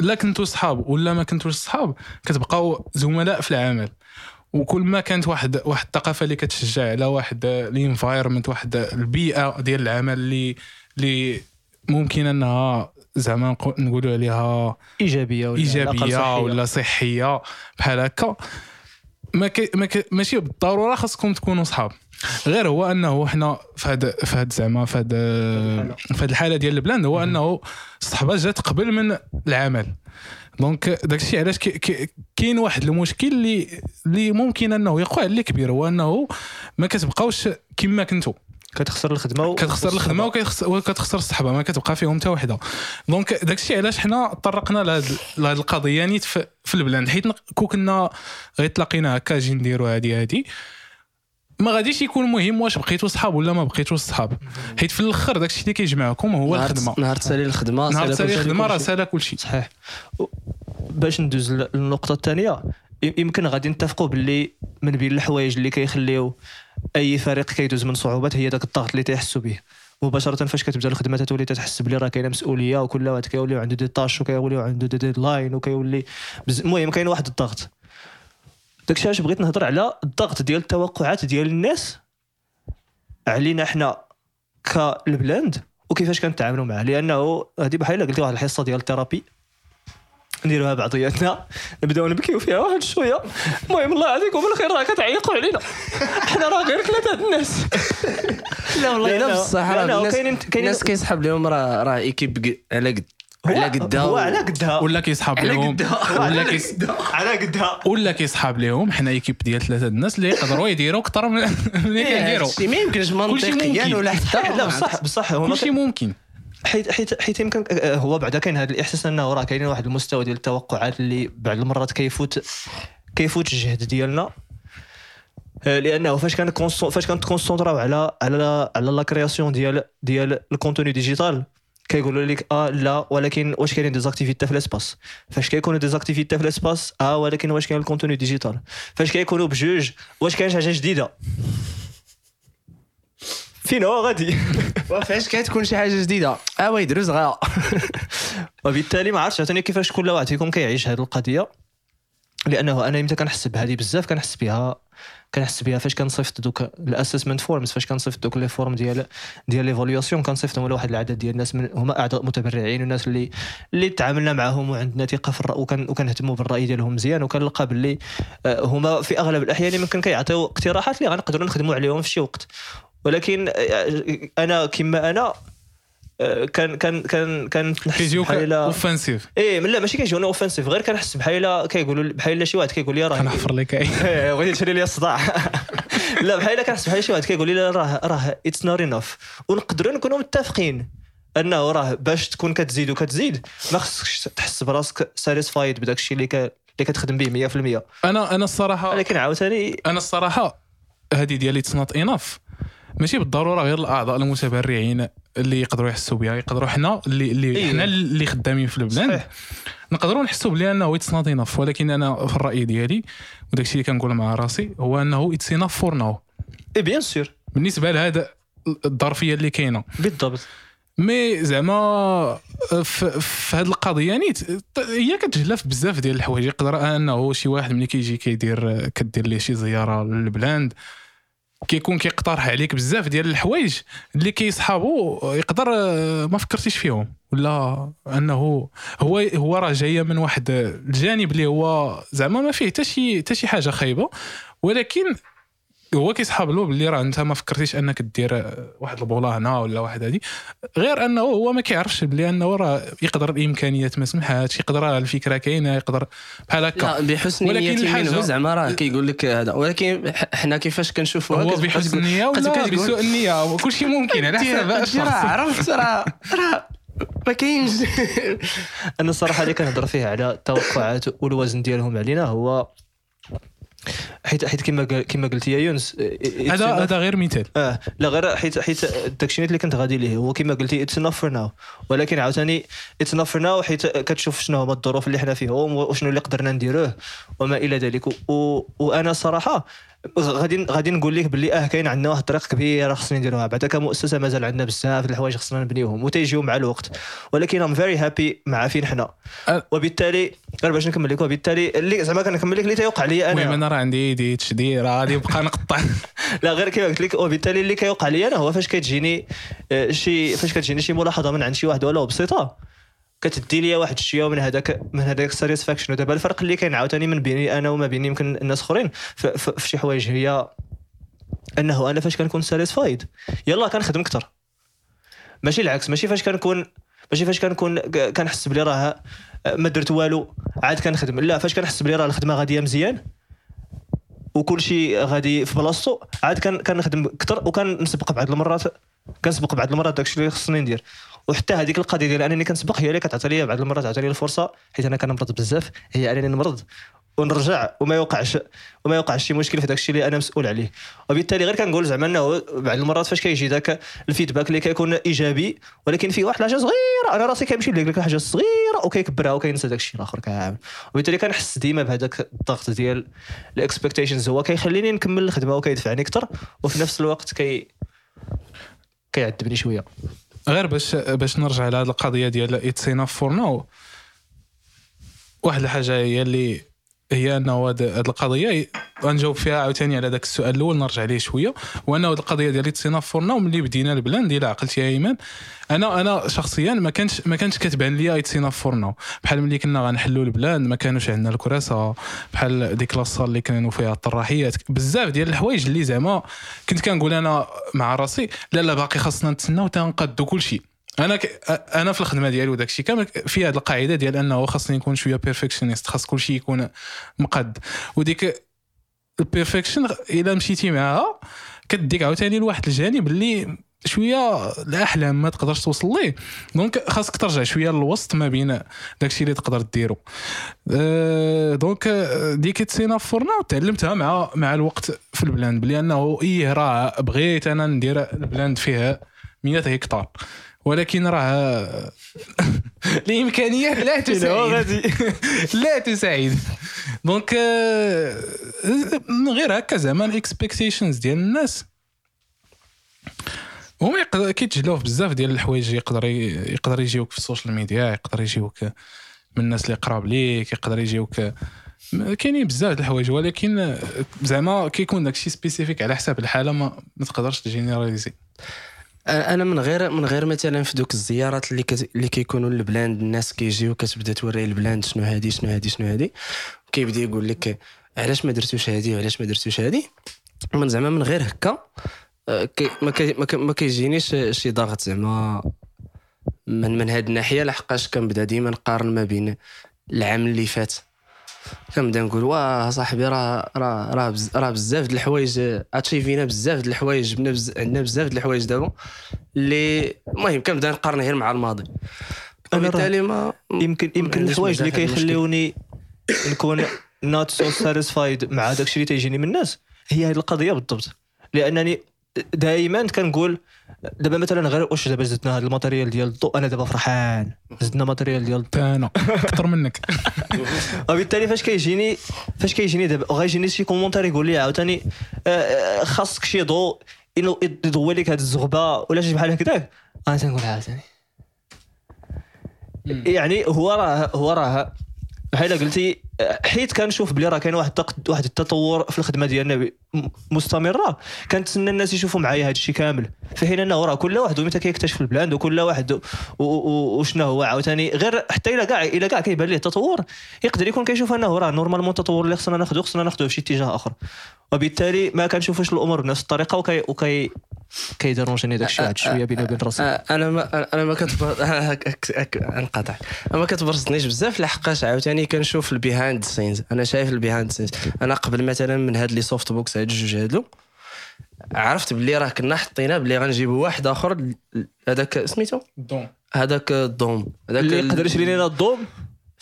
لا كنتو صحاب ولا ما كنتوش صحاب كتبقاو زملاء في العمل. وكل ما كانت واحد واحد الثقافة اللي كتشجع على واحد ال environment واحد البيئة ديال العمل اللي اللي ممكن أنها زعما نقو- نقولوا عليها
إيجابية ولا إيجابية.
ولا صحية بحال هكا. ما كي ما كي ماشي بالضرورة خاصكم تكونوا صحاب. غير هو أنه حنا في هاد في هاد زعما في هاد في هاد الحالة ديال البلاند هو أنه الصحبه جات قبل من العمل. donc داك الشيء علاش كاين واحد المشكل اللي اللي ممكن أنه يقع اللي كبير هو أنه ما كتبقاوش كما كنتو.
كتخسر الخدمة و-
كتخسر الخدمة وكتخسر وكتخسر الصحبه ما كتبقى فيهم حتى وحدة. donc داك الشيء علاش حنا طرقنا لهاد لهاد القضية نيت في, في البلاند حيت كون كنا غير تلاقينا هكا أجي نديرو هادي هادي. ما غاديش يكون مهم واش بقيتوا صحاب ولا ما بقيتوش صحاب. حيت في الآخر داك الشيء اللي كيجمعكم هو
نهار-
الخدمة.
نهار تسالي الخدمة
نهار
سالي
تسالي. الخدمة راه سالا كلشي.
صحيح. باش ندوز للنقطة الثانية يمكن غادي نتفقوا باللي من بين الحوايج اللي كيخليو أي فريق كيدوز من صعوبات هي داك الضغط اللي تيحسوا به. مباشرة فاش كتبدا الخدمة تتولي تتحس بلي راه كاينة مسؤولية وكل واحد كيوليو عنده des tâches وكيوليو عنده des deadlines وكيولي المهم كاين واحد الضغط. داكشي علاش بغيت نهضر على الضغط ديال التوقعات ديال الناس علينا حنا كالبلاند وكيفاش كنتعاملوا معاه. لأنه هذه بحال قلتي واحد الحصة ديال ال therapy نديروها بعضياتنا نبداو نبكيو فيها واحد شوية. المهم الله يعطيكم بالخير راه كتعيقوا علينا. حنا راه غير ثلاثة الناس.
لا والله الا بصح راه الناس
كاينين-
الناس كيسحب لهم راه راه équipe على قد. على قدها
هو على قدها
ولا كيسحاب
على
لهم
قدها.
ولا كيس
على قدها
ولا كيسحاب لهم حنا équipe ديال ثلاثة الناس اللي يقدروا يديروا أكثر من *laughs* اللي
إيه، هادشي ما يمكنش منطقيا
ممكن.
ولا حتى
لا بصح بصح هو
كلشي ممكن.
حيت حيت حيت يمكن آه، هو بعدا كاين هذا الإحساس إنه راه كاينين واحد المستوى ديال التوقعات اللي بعض المرات كيفوت كيفوت الجهد ديالنا. آه، لأنه فاش كان فاش كنتكونسونطراو على على على la création ديال ديال ال contenu digital كيقولوا لك آه لا ولكن واش كاينين des activités في l'espace فاش كيكونوا des activités في l'espace آه ولكن واش كاين ال contenu digital؟ فاش كيكونوا بجوج واش كاين شي حاجة جديدة؟ فين هو غادي *laughs*
فاش كتكون شي حاجة جديدة؟ آه oui دروز غا *laughs*
وبالتالي ما عرفتش عاوتاني كيفاش كل واحد فيكم كيعيش هذه القضية؟ لأنه أنا متى كنحس بهذه بزاف كنحس بها كنحس بها فاش كنصيفط دوك ال assessment forms فاش كنصيفط دوك les formes ديال ديال l'évaluation كنصيفطهم لواحد العدد ديال الناس من هما أعضاء متبرعين والناس اللي اللي تعاملنا معهم وعندنا ثقة في الرأي وكان وكنهتموا بالرأي ديالهم مزيان وكنلقى باللي آه، هما في أغلب الأحيان يمكن كيعطيو اقتراحات اللي غنقدروا نخدموا عليهم في شي وقت. ولكن آه، أنا كما أنا كان كان كان كنحس
كيجيوك offensive
إيه من لا ماشي كيجوني offensive غير كنحس بحال كيقولوا بحال شي واحد كيقول لي راه
كنحفر لك. *laughs*
إيه، بغيتي تشري لي الصداع. *laughs* لا بحال كنحس بحال شي واحد كيقول لي راه راه it's not enough ونقدروا نكونوا متفقين أنه راه باش تكون كتزيد وكتزيد ما خصكش تحس براسك satisfied بداك الشيء اللي ك... اللي كتخدم به 100%
أنا أنا الصراحه
ولكن عاوتاني
أنا الصراحة هذه ديال it's not enough ماشي بالضرورة غير الأعضاء المتبرعين اللي يقدروا يحسوا بها يقدروا حنا اللي اللي
إيه.
حنا اللي خدامين في
صحيح.
نقدروا نحسوا بلي أنه it's not enough ولكن أنا في الرأي ديالي وداك الشيء اللي كنقول مع راسي هو أنه it's enough for now
et bien sûr
بالنسبة لهذا الظرفية اللي كاينة.
بالضبط.
mais زعما في, في هذه القضية نيت هي كتجلى ف بزاف ديال الحوايج. يقدر أنه شي واحد ملي كيجي كيدير كدير ليه شي زيارة للبلاند كيكون كيقترح عليك بزاف ديال الحوايج اللي كيصحابو يقدر آه، ما فكرتيش فيهم. ولا أنه هو هو راه جاية من واحد الجانب اللي هو زعما ما فيه حتى شي شي حاجة خايبة. ولكن هو كيسحاب له باللي راه انت ما فكرتيش انك دير واحد البوله هنا ولا واحد هادي. غير انه هو ما كيعرفش بلي انه راه يقدر الامكانيات ما سمحاتش يقدر راه الفكرة كاينة يقدر بحال هكا.
لا بحسن
الحاجة-
منه زعما راه كيقول لك هذا. ولكن ح- حنا كيفاش كنشوفوها
هو بحسن النيه ولا بسوء النيه كل شيء ممكن على حسب
راه
الشخص.
عرفت راه راه ما كاينش. *laughs*
أنا الصراحه اللي كنهضر فيه على التوقعات والوزن ديالهم علينا هو حيت حيت كما كما قلت يا يونس
هذا هذا غير مثال.
آه لا غير حيت حيت داكشي اللي كنت غادي ليه هو كما قلتي it's enough for now ولكن عاوتاني it's enough for now حيت كتشوف شنو هما الظروف اللي حنا فيهم وشنو اللي قدرنا نديروه وما إلى ذلك. وأنا صراحة غادي غادي نقول لك باللي آه كاين عندنا واحد الطريق كبيره خصنا نديروها بعدا كمؤسسه مازال عندنا بزاف الحوايج خصنا نبنيوهم وتيجيو مع الوقت. ولكن I'm very happy مع فين حنا.
أه.
وبالتالي غير باش نكمل لك وبالتالي اللي زعما كنكمل لك اللي تيوقع لي
المهم
أنا
أنا راه عندي ايدي تشدير غادي نبقى نقطع *laughs*
لا غير كما قلت لك وبالتالي اللي كيوقع لي أنا هو فاش كتجيني آه، شي فاش كتجيني شي ملاحظة من عند شي واحد ولو بسيطة. كتدي لي واحد الشيء من هذاك من هذاك ال satisfaction ودابا الفرق اللي كاين عاوتاني من بيني أنا وما بين يمكن الناس أخرين. في شي حوايج هي أنه أنا فاش كنكون satisfied يلا كنخدم أكثر. ماشي العكس ماشي فاش كنكون ماشي فاش كنكون كنحس بلي راه ما درت والو عاد كنخدم. لا فاش كنحس بلي راه الخدمة غادية مزيان وكل شيء غادي في بلاصتو عاد كنخدم أكثر وكنسبق بعض المرات كنسبق بعض المرات داكشي اللي خصني ندير. وحتى هذيك القضية ديال أنني كنسبق هي اللي كتعطي لي بعض المرات تعطي لي الفرصة حيت أنا كنمرض بزاف هي أنني نمرض ونرجع وما يوقعش وما يوقعش شي مشكل في داك الشيء اللي أنا مسؤول عليه. وبالتالي غير كنقول زعما إنه بعض المرات فاش كيجي ذاك ال feedback اللي كيكون إيجابي ولكن فيه واحد الحاجة صغيرة أنا راسي كيمشي لك حاجة صغيرة وكيكبرها وكينسى داك الشيء الآخر كامل. وبالتالي كنحس ديما بهذاك الضغط ديال ال expectations هو كيخليني نكمل الخدمة وكيدفعني أكثر وفي نفس الوقت كي كيعذبني شوية.
غير باش باش نرجع لهذه القضية ديال it's enough for now واحد الحاجة هي اللي هي أنه هذه القضية غنجاوب فيها عاوتاني على ذاك السؤال الأول نرجع ليه شوية. وأنه هذه القضية ديال it's enough for now وملي بدينا البلاند ديال عقلتي يا إيمان أنا أنا شخصيا ما كانش ما كانش كتبان لي it's enough for now. بحال ملي كنا غنحلوا البلاند ما كانوش عندنا الكراسة. بحال ديك la salle اللي كانوا فيها الطراحيات. بزاف ديال الحوايج اللي زعما كنت كنقول أنا مع راسي لا لا باقي خاصنا نتسناو تنقادوا كل شيء أنا ك... أنا في الخدمة ديالي وداك الشيء كامل في هذه القاعدة ديال أنه خاصني نكون شوية perfectionist خاص كل شيء يكون مقد. وديك ال perfection إلا مشيتي معاها كديك عاوتاني لواحد الجانب اللي شوية الأحلام ما تقدرش توصل ليه. donc خاصك ترجع شوية للوسط ما بين داكشي اللي تقدر ديرو. أه donc ديك it's enough for now وتعلمتها مع مع الوقت في البلاند بلي أنه إيه راه بغيت أنا ندير البلاند فيها 100 هكتار. ولكن راه *laughs* الامكانيات لا *laughs* تساعد. *laughs* لا تساعد. donc من غير هكا زعما ال expectations ديال الناس. هما يقدر كيتجلاو في بزاف ديال الحوايج يقدر يقدر يجيوك في ال social media يقدر يجيوك من الناس اللي قراب ليك يقدر يجيوك كاينين بزاف د الحوايج ولكن زعما كيكون داكشي spécifique على حساب الحالة ما, ما تقدرش ت
généraliser أنا من غير من غير مثلا في دوك الزيارات اللي كت... اللي كيكونوا البلاند الناس كيجيو كتبدا توري البلاند شنو هادي شنو هادي شنو هادي. كيبدا يقول لك علاش ما درتوش هادي وعلاش ما درتوش هادي؟ من زعما من غير هكا آه، كي ما كي ما كيجينيش شي ضغط زعما من من هاد الناحية لحقاش كنبدا ديما نقارن ما بين العام اللي فات. كنبدا نقول واه صاحبي راه راه راه راه بزاف د الحوايج achieve ينا بزاف د الحوايج. عندنا بزاف د الحوايج دابا اللي المهم كنبدا نقارن غير مع الماضي. وبالتالي ما
يمكن يمكن الحوايج اللي كيخليوني نكون نوت سو ساتيسفايد مع داكشي اللي تيجيني من الناس هي هذه القضية بالضبط. لأنني دائما كنقول دابا مثلا غير واش دابا زدنا هذا ال matériel ديال الضوء؟ أنا دابا فرحان. زدنا matériel ديال الضوء.
أنا أكثر منك. *laughs*
وبالتالي فاش كيجيني فاش كيجيني دابا غيجيني شي commentaire يقول لي عاوتاني آه، آه، خاصك شي ضوء يضوي لك هذه الزغبة ولا شي بحال هكذاك. أنا تنقول عاوتاني. يعني هو راه هو راه بحال قلتي حيت كنشوف بلي راه كاين واحد واحد التطور في الخدمة ديالنا مستمرة. كنتسنى الناس يشوفوا معايا هذا الشيء كامل. في حين إنه راه كل واحد متى كيكتشف البلاند وكل واحد وشنو هو عاوتاني غير حتى إلا كاع إلا كاع كيبان ليه التطور يقدر يكون كيشوف إنه راه normalement التطور اللي خصنا ناخذه خصنا ناخذه في شي اتجاه آخر. وبالتالي ما كنشوفش الأمور بنفس الطريقة وكي وكي كي déranger ني داك الشيء شوية بيني وبين راسي.
أنا ما أنا ما كتبر *laughs* انقطع. ما كتبرزنيش بزاف لحقاش عاوتاني كنشوف ال behind scenes أنا شايف ال behind scenes أنا قبل مثلا من هاد les soft box هاد الجوج هادو عرفت بلي راه كنا حطينا بلي غنجيبوا واحد آخر هذاك سميتو؟
ال dôme.
هذاك الدوم. هذاك
اللي يقدر يشري لنا الضوم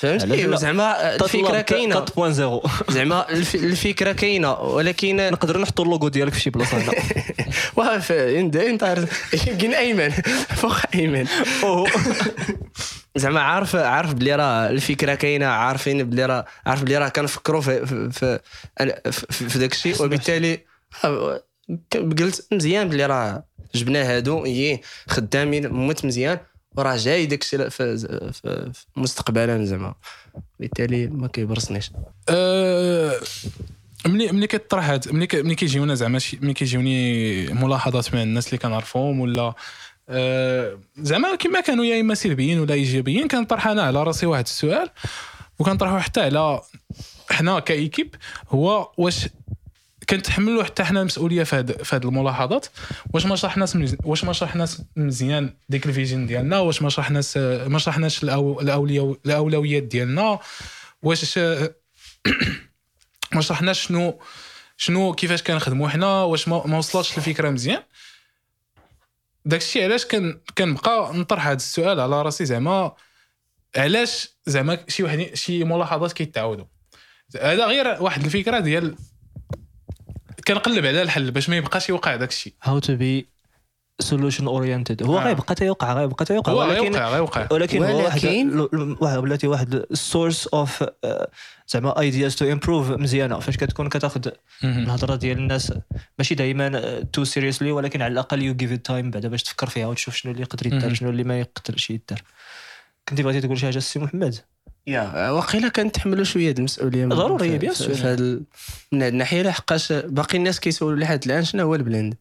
فهمتي زعما الفكرة كاينة.
4.0 *laughs*
زعما الفكرة كاينة ولكن
نقدر نحطوا اللوغو ديالك في شي بلاصة هنا. *laughs*
واف انت انت كاين أيمن. *laughs* فوق أيمن. زعما عارف عارف بلي راه الفكرة كاينة عارفين بلي راه عارف بلي راه كنفكروا في في في, في داك الشيء وبالتالي قلت مزيان بلي راه جبنا هادو. هي خدامين موت مزيان. وراه جاي داك الشيء في, مستقبلا زعما. بالتالي ما كيبرسنيش.
أه ملي ملي كيطرح ملي ملي كيجيونا زعما ملي كيجيوني ملاحظات من الناس اللي كنعرفهم ولا أه زعما كما كانوا يا إما سلبيين ولا إيجابيين كنطرح أنا على راسي واحد السؤال وكنطرحو حتى على حنا كإيكيب هو واش كنتحملوا حتى حنا المسؤولية في هذه في الملاحظات. واش ما شرحناش واش ما شرحناش مزيان ديك الفيجن ديالنا واش ما شرحناش ما شرحناش الأولويات ديالنا واش *coughs* ما شرحناش شنو شنو كيفاش كنخدموا حنا واش ما وصلتش الفكرة مزيان. داكشي علاش كنبقى نطرح هذا السؤال على راسي زعما علاش زعما شي واحد شي ملاحظات كيتعاودوا هذا غير واحد الفكرة ديال كنقلب على الحل باش ما يبقاش يوقع داك الشيء.
هاو تو بي سولوشن اورينتد هو
آه.
غيبقى تيوقع غيبقى تيوقع.
هو
ولكن
غيوقع غيوقع
ولكن هو واحد
ولكن-
ل- واحد بلاتي واحد ال source of زعما ideas to improve مزيانة. فاش كتكون كتاخذ. الهضرة ديال الناس ماشي دائما too seriously ولكن على الأقل you give time بعدا باش تفكر فيها وتشوف شنو اللي يقدر يدار. شنو اللي ما يقدرش يدار. كنتي بغيتي تقول شي حاجة السي محمد؟
Yeah. واقيلا كنتحملوا شوية د المسؤولية
ضروري،
bien sûr. من هاد الناحية لحقاش باقي الناس كيسولوا لحد الآن شنو هو البلاند؟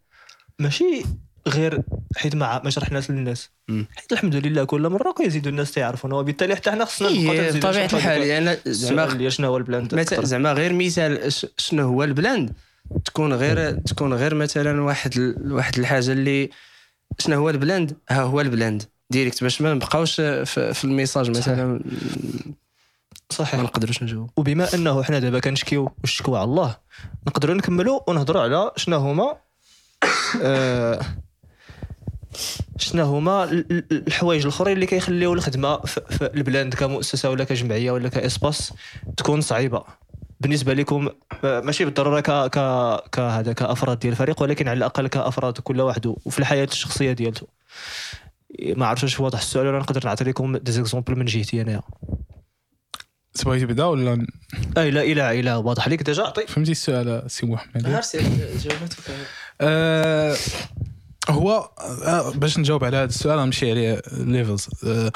ماشي غير حيت ما ما شرحناش للناس. حيت الحمد لله كل مرة كيزيدوا الناس تعرفونا وبالتالي حتى حنا خصنا نبقاو
إيه،
بطبيعة
الحال يعني
السؤال
زعما
شنو هو البلاند
زعما غير مثال شنو هو البلاند تكون غير تكون غير مثلا واحد واحد الحاجة اللي شنو هو البلاند ها هو البلاند direct باش ما نبقاوش في, ال message مثلا. ما
صحيح.
نقدروش نجاوب
وبما انه حنا دابا كنشكيو والشكوى على الله نقدروا نكملوا ونهضروا على شنو هما *coughs* آه، شنو هما ال- ال- الحوايج الاخرين اللي كيخليو الخدمة في البلاند كمؤسسة ولا كجمعية ولا ك espace تكون صعيبة. بالنسبة لكم آه، ماشي بالضرورة ك ك كهذا كأفراد ديال الفريق ولكن على الأقل كأفراد كل واحد وفي الحياة الشخصية ديالته. ما عرفتش واش واضح السؤال ولا نقدر نعطي لكم des exemples من جهتي انايا
تبغي تبدأ ولا
أي لا اله إلا واضح عليك déjà عطي
فهمتي السؤال سي محمد.
جاوبتك
آه، هو آه، باش نجاوب على هذا السؤال غنمشي عليه levels آه،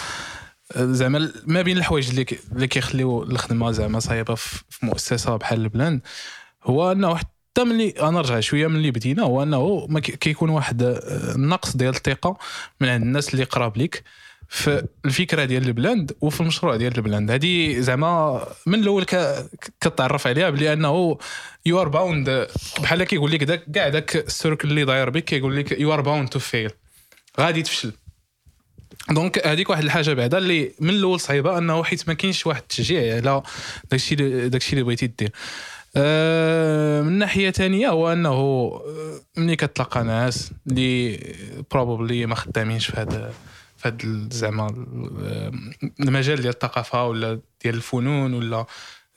زعما ما بين الحوايج اللي كي- اللي كيخليو الخدمة زعما صعيبة في مؤسسة بحال البلاند هو أنه حتى ملي أنا نرجع شوية من اللي بدينا هو أنه كيكون واحد آه، نقص ديال الثقة من عند الناس اللي قراب ليك في الفكرة ديال البلاند وفي المشروع ديال البلاند هذه زعما من الأول كتعرف عليها بلي أنه you are bound بحال كيقول لك داك كاع داك ال circle اللي داير بك كيقول لك you are bound to fail غادي تفشل. donc هذيك واحد الحاجة بعدا اللي من الأول صعيبة أنه حيت ما كاينش واحد التشجيع على داكشي داكشي اللي بغيتي دير. آه، من ناحية ثانية هو أنه آه، ملي كتلقى ناس اللي probably ما خدامينش في هذا في هذا زعما ال- المجال ديال الثقافة ولا ديال الفنون ولا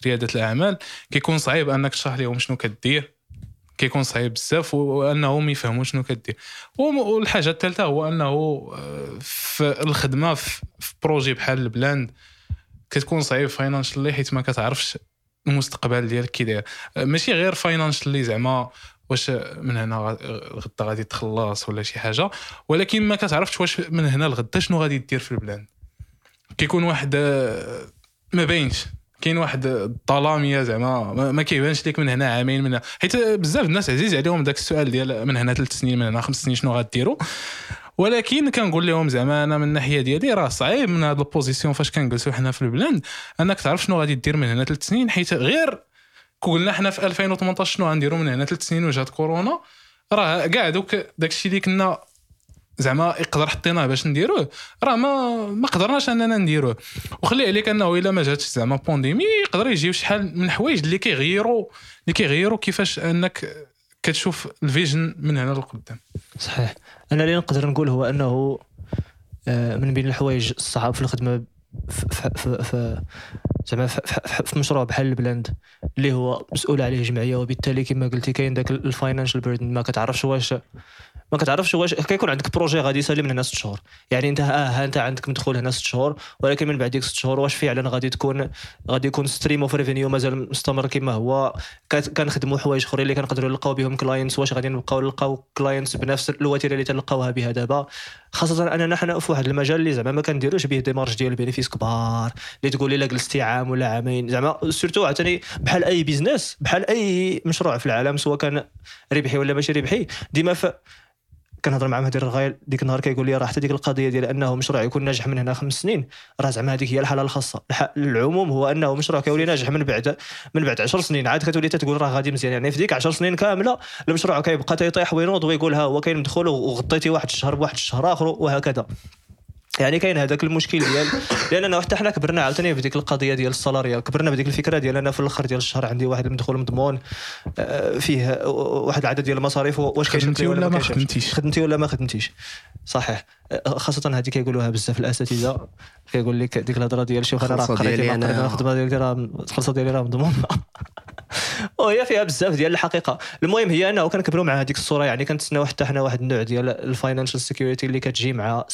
ريادة الأعمال. كيكون صعيب أنك تشرح لهم شنو كدير. كيكون صعيب بزاف وأنهم يفهموا شنو كدير. والحاجة الثالثة هو أنه آه، في الخدمة في projet بحال البلاند كتكون صعيب financially حيت ما كتعرفش المستقبل ديالك كي داير آه، ماشي غير financially زعما واش من هنا غدا غادي تخلص ولا شي حاجة. ولكن ما كتعرفش واش من هنا لغدا شنو غادي دير في البلاند كيكون واحد آه، ما باينش. كاين واحد الظلامية زعما ما- كيبانش لك من هنا عامين من هنا. حيت بزاف الناس عزيز عليهم داك السؤال ديال من هنا ثلاث سنين من هنا خمس سنين شنو غديروا ولكن كنقول لهم زعما أنا من الناحية ديالي راه صعيب من هذا ال position فاش كنجلسوا حنا في البلاند أنك تعرف شنو غادي دير من هنا ثلاث سنين حيت غير قلنا حنا في 2018 شنو غنديروا من هنا ثلاث سنين وجات كورونا. راه كاع دوك داكشي اللي كنا زعما يقدر حطيناه باش نديروه راه ما ما قدرناش أننا نديروه. وخلي عليك أنه إلا ما جاتش زعما pandémie يقدر يجيو شحال من الحوايج اللي كيغيروا اللي كيغيروا كيفاش أنك كتشوف ال vision من هنا للقدام
صحيح. أنا اللي نقدر نقول هو أنه آه، من بين الحوايج الصعاب في الخدمة في زعما في مشروع بحال البلاند اللي هو مسؤول عليه جمعية وبالتالي كما قلتي كاين داك ال financial burden ما كتعرفش واش ما كتعرفش واش كيكون عندك projet غادي يسالي من هنا ست شهور. يعني انت آه انت عندك مدخول هنا ست شهور ولكن من بعد ديك ست شهور واش فعلا غادي تكون غادي يكون stream of revenue مازال مستمر كما هو. كنخدموا حوايج أخرين اللي كنقدروا نلقاو بهم clients واش غادي نبقاو نلقاو clients بنفس الوتيرة اللي تلقاوها بها دابا. خاصة أننا حنا في واحد المجال اللي زعما ما كنديروش به des marges ديال ال bénéfice كبار اللي تقول لي جلستي عام ولا عامين. زعما surtout عاوتاني بحال أي business بحال أي مشروع في العالم سواء كان ربحي ولا ماشي ربحي ديما كنهضر مع مهدي الرغايل ديك النهار كيقول لي راه حتى ديك القضية ديال أنه مشروع يكون ناجح من هنا خمس سنين. راه زعما هذيك هي الحاله الخاصة. العموم هو أنه مشروع كيولي ناجح من بعد من بعد 10 سنين. عاد كتولي تقول راه غادي مزيان. يعني في ديك 10 سنين كاملة المشروع كيبقى تيطيح وينوض ويقول ها هو كاين مدخول وغطيتي واحد الشهر بواحد الشهر آخر وهكذا. يعني كاين هذاك المشكل ديال لاننا حتى حنا كبرنا عاوتاني بديك القضية ديال السالاريا كبرنا بديك الفكرة ديال أنا في الأخر ديال الشهر عندي واحد المدخول مضمون آه، فيه واحد العدد ديال المصاريف واش
خدمتي ولا ما. خدمتيش؟
خدمتي ولا ما خدمتيش؟ صحيح. آه، خاصة هذه كيقولوها بزاف الأساتذة كيقول لك ديك الهضرة ديال شوف أنا راه قريت الخدمه ديالي راه الخلصه ديالي راه مضمونة. *laughs* وهي فيها بزاف ديال الحقيقة. المهم هي انه كنكبروا مع هذيك الصورة يعني كنتسناو حتى حنا واحد النوع ديال ال financial security اللي كتجي مع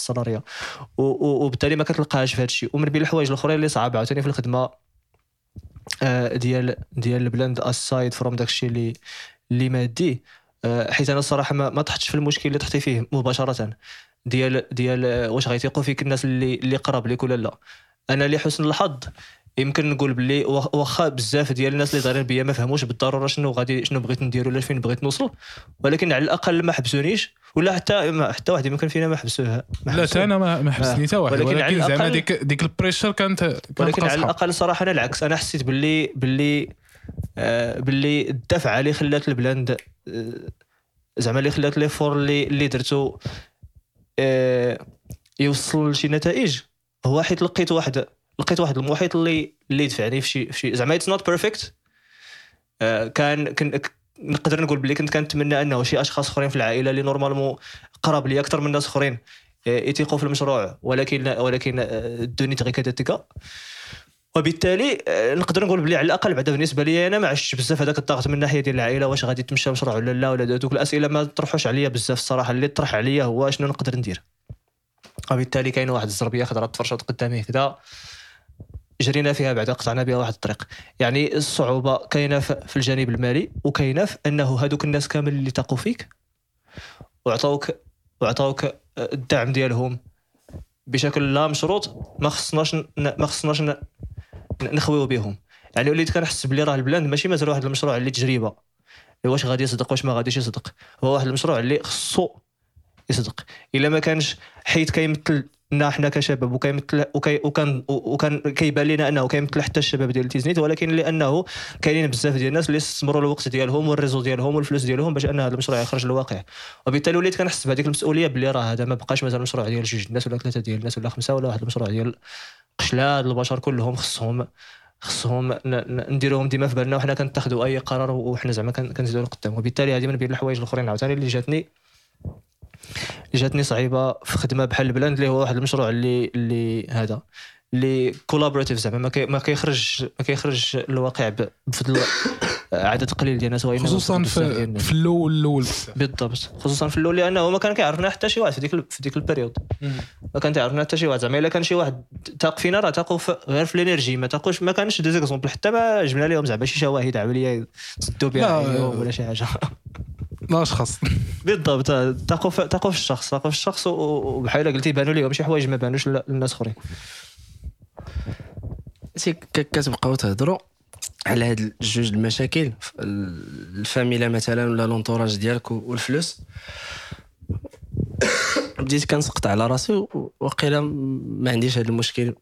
و- وبالتالي ما كتلقاهاش في هذا الشيء ومن بين الحوايج الأخرين اللي صعاب عاوتاني في الخدمة آه، ديال ديال البلاند aside from داك الشيء اللي اللي مادي آه، حيت أنا الصراحة ما, ما طحتش في المشكل اللي طحتي فيه مباشرة. ديال ديال واش غيثيقوا فيك الناس اللي اللي قراب لك ولا لا؟ أنا لحسن الحظ يمكن نقول باللي واخ- واخا بزاف ديال الناس اللي دايرين بيا ما فهموش بالضرورة شنو غادي شنو بغيت ندير ولا فين بغيت نوصل ولكن على الأقل ما حبسونيش ولا حتى ما حتى واحد يمكن فينا ما حبسوه ما
لا. حتى أنا ما حبسني حتى واحد
ولكن
ولكن زعما ديك ديك البريشر كانت كانت
ولكن على. الأقل صراحة أنا العكس. أنا حسيت باللي باللي آه باللي الدفعة اللي خلات البلاند آه زعما اللي خلات l'effort اللي اللي درتو آه يوصل لشي نتائج. هو حيت لقيت واحد لقيت واحد المحيط اللي اللي يدفعني في شي زعما it's not perfect كان نقدر نقول بلي كنت كنتمنى أنه شي أشخاص أخرين في العائلة اللي normalement قراب لي أكثر من ناس أخرين آه، يثيقوا في المشروع. ولكن ولكن آه، دوني تغي كذا وبالتالي آه، نقدر نقول بلي على الأقل بعدا بالنسبة لي أنا ما عشتش بزاف هذاك الضغط من ناحية ديال العائلة واش غادي تمشى مشروع ولا لا ولا دوك الأسئلة ما طرحوش عليا بزاف الصراحة. اللي طرح عليا هو شنو نقدر ندير. وبالتالي كاين واحد الزربية خضراء تفرشت قدامي كذا جرينا فيها بعدا قطعنا بها واحد الطريق. يعني الصعوبة كاينة في الجانب المالي وكاينة في أنه هذوك الناس كامل اللي تاقوا فيك وعطاوك وعطاوك الدعم ديالهم بشكل لا مشروط ما خصناش ما خصناش نخويو بهم. يعني وليت كنحس بلي راه البلاند ماشي مازال واحد المشروع اللي تجربة. اللي واش غادي يصدق واش ما غاديش يصدق؟ هو واحد المشروع اللي خصو يصدق. إلا ما كانش حيت كيمثل لنا حنا كشباب وكيمثل وكي وكان وكان كيبان لنا أنه كيمثل حتى الشباب ديال تيزنيت ولكن لأنه كاينين بزاف ديال الناس اللي استثمروا الوقت ديالهم وال réseau ديالهم والفلوس ديالهم باش أن هذا المشروع يخرج للواقع. وبالتالي وليت كنحس بهذيك المسؤولية بلي راه هذا ما بقاش مازال مشروع ديال جوج الناس ولا ثلاثة ديال الناس ولا خمسة ولا واحد المشروع ديال شلا د البشر كلهم خصهم خصهم نديروهم ديما في بالنا وحنا كنتخذوا أي قرار وحنا زعما كن- كنزيدوا لقدام. وبالتالي هذه من بين الحوايج الأخرين عاوتاني اللي جاتني جاتني صعيبة في خدمة بحال البلاند اللي هو واحد المشروع اللي اللي هذا اللي collaborative زعما ما كي- ما كيخرج ما كيخرج الواقع بفضل *coughs* عدد قليل ديال الناس
خصوصا في. في الأول الأول
بالضبط. خصوصا في الأول لأنه ما كان كيعرفنا حتى شي واحد في ديك في ديك ال période ما كان تعرفنا حتى شي واحد زعما. إلا كان شي واحد تاق فينا راه تاقوا في- غير في ال energy. ما تاقوش ما كانش des exemples حتى ما جبنا لهم زعما شي شواهد عملية تسدوا بها ولا شي حاجة. *laughs*
الاشخاص
بالضبط. تاقوا في الشخص. في الشخص و- وبحال قلتي بانوا لهم شي حوايج ما بانوش للناس أخرين.
سي ك- كتبقاو تهضروا على هاد جوج المشاكل. الفاميلا مثلا ولا l'entourage ديالك والفلوس. بديت كنسقط على راسي وقيلا ما عنديش هذا المشكل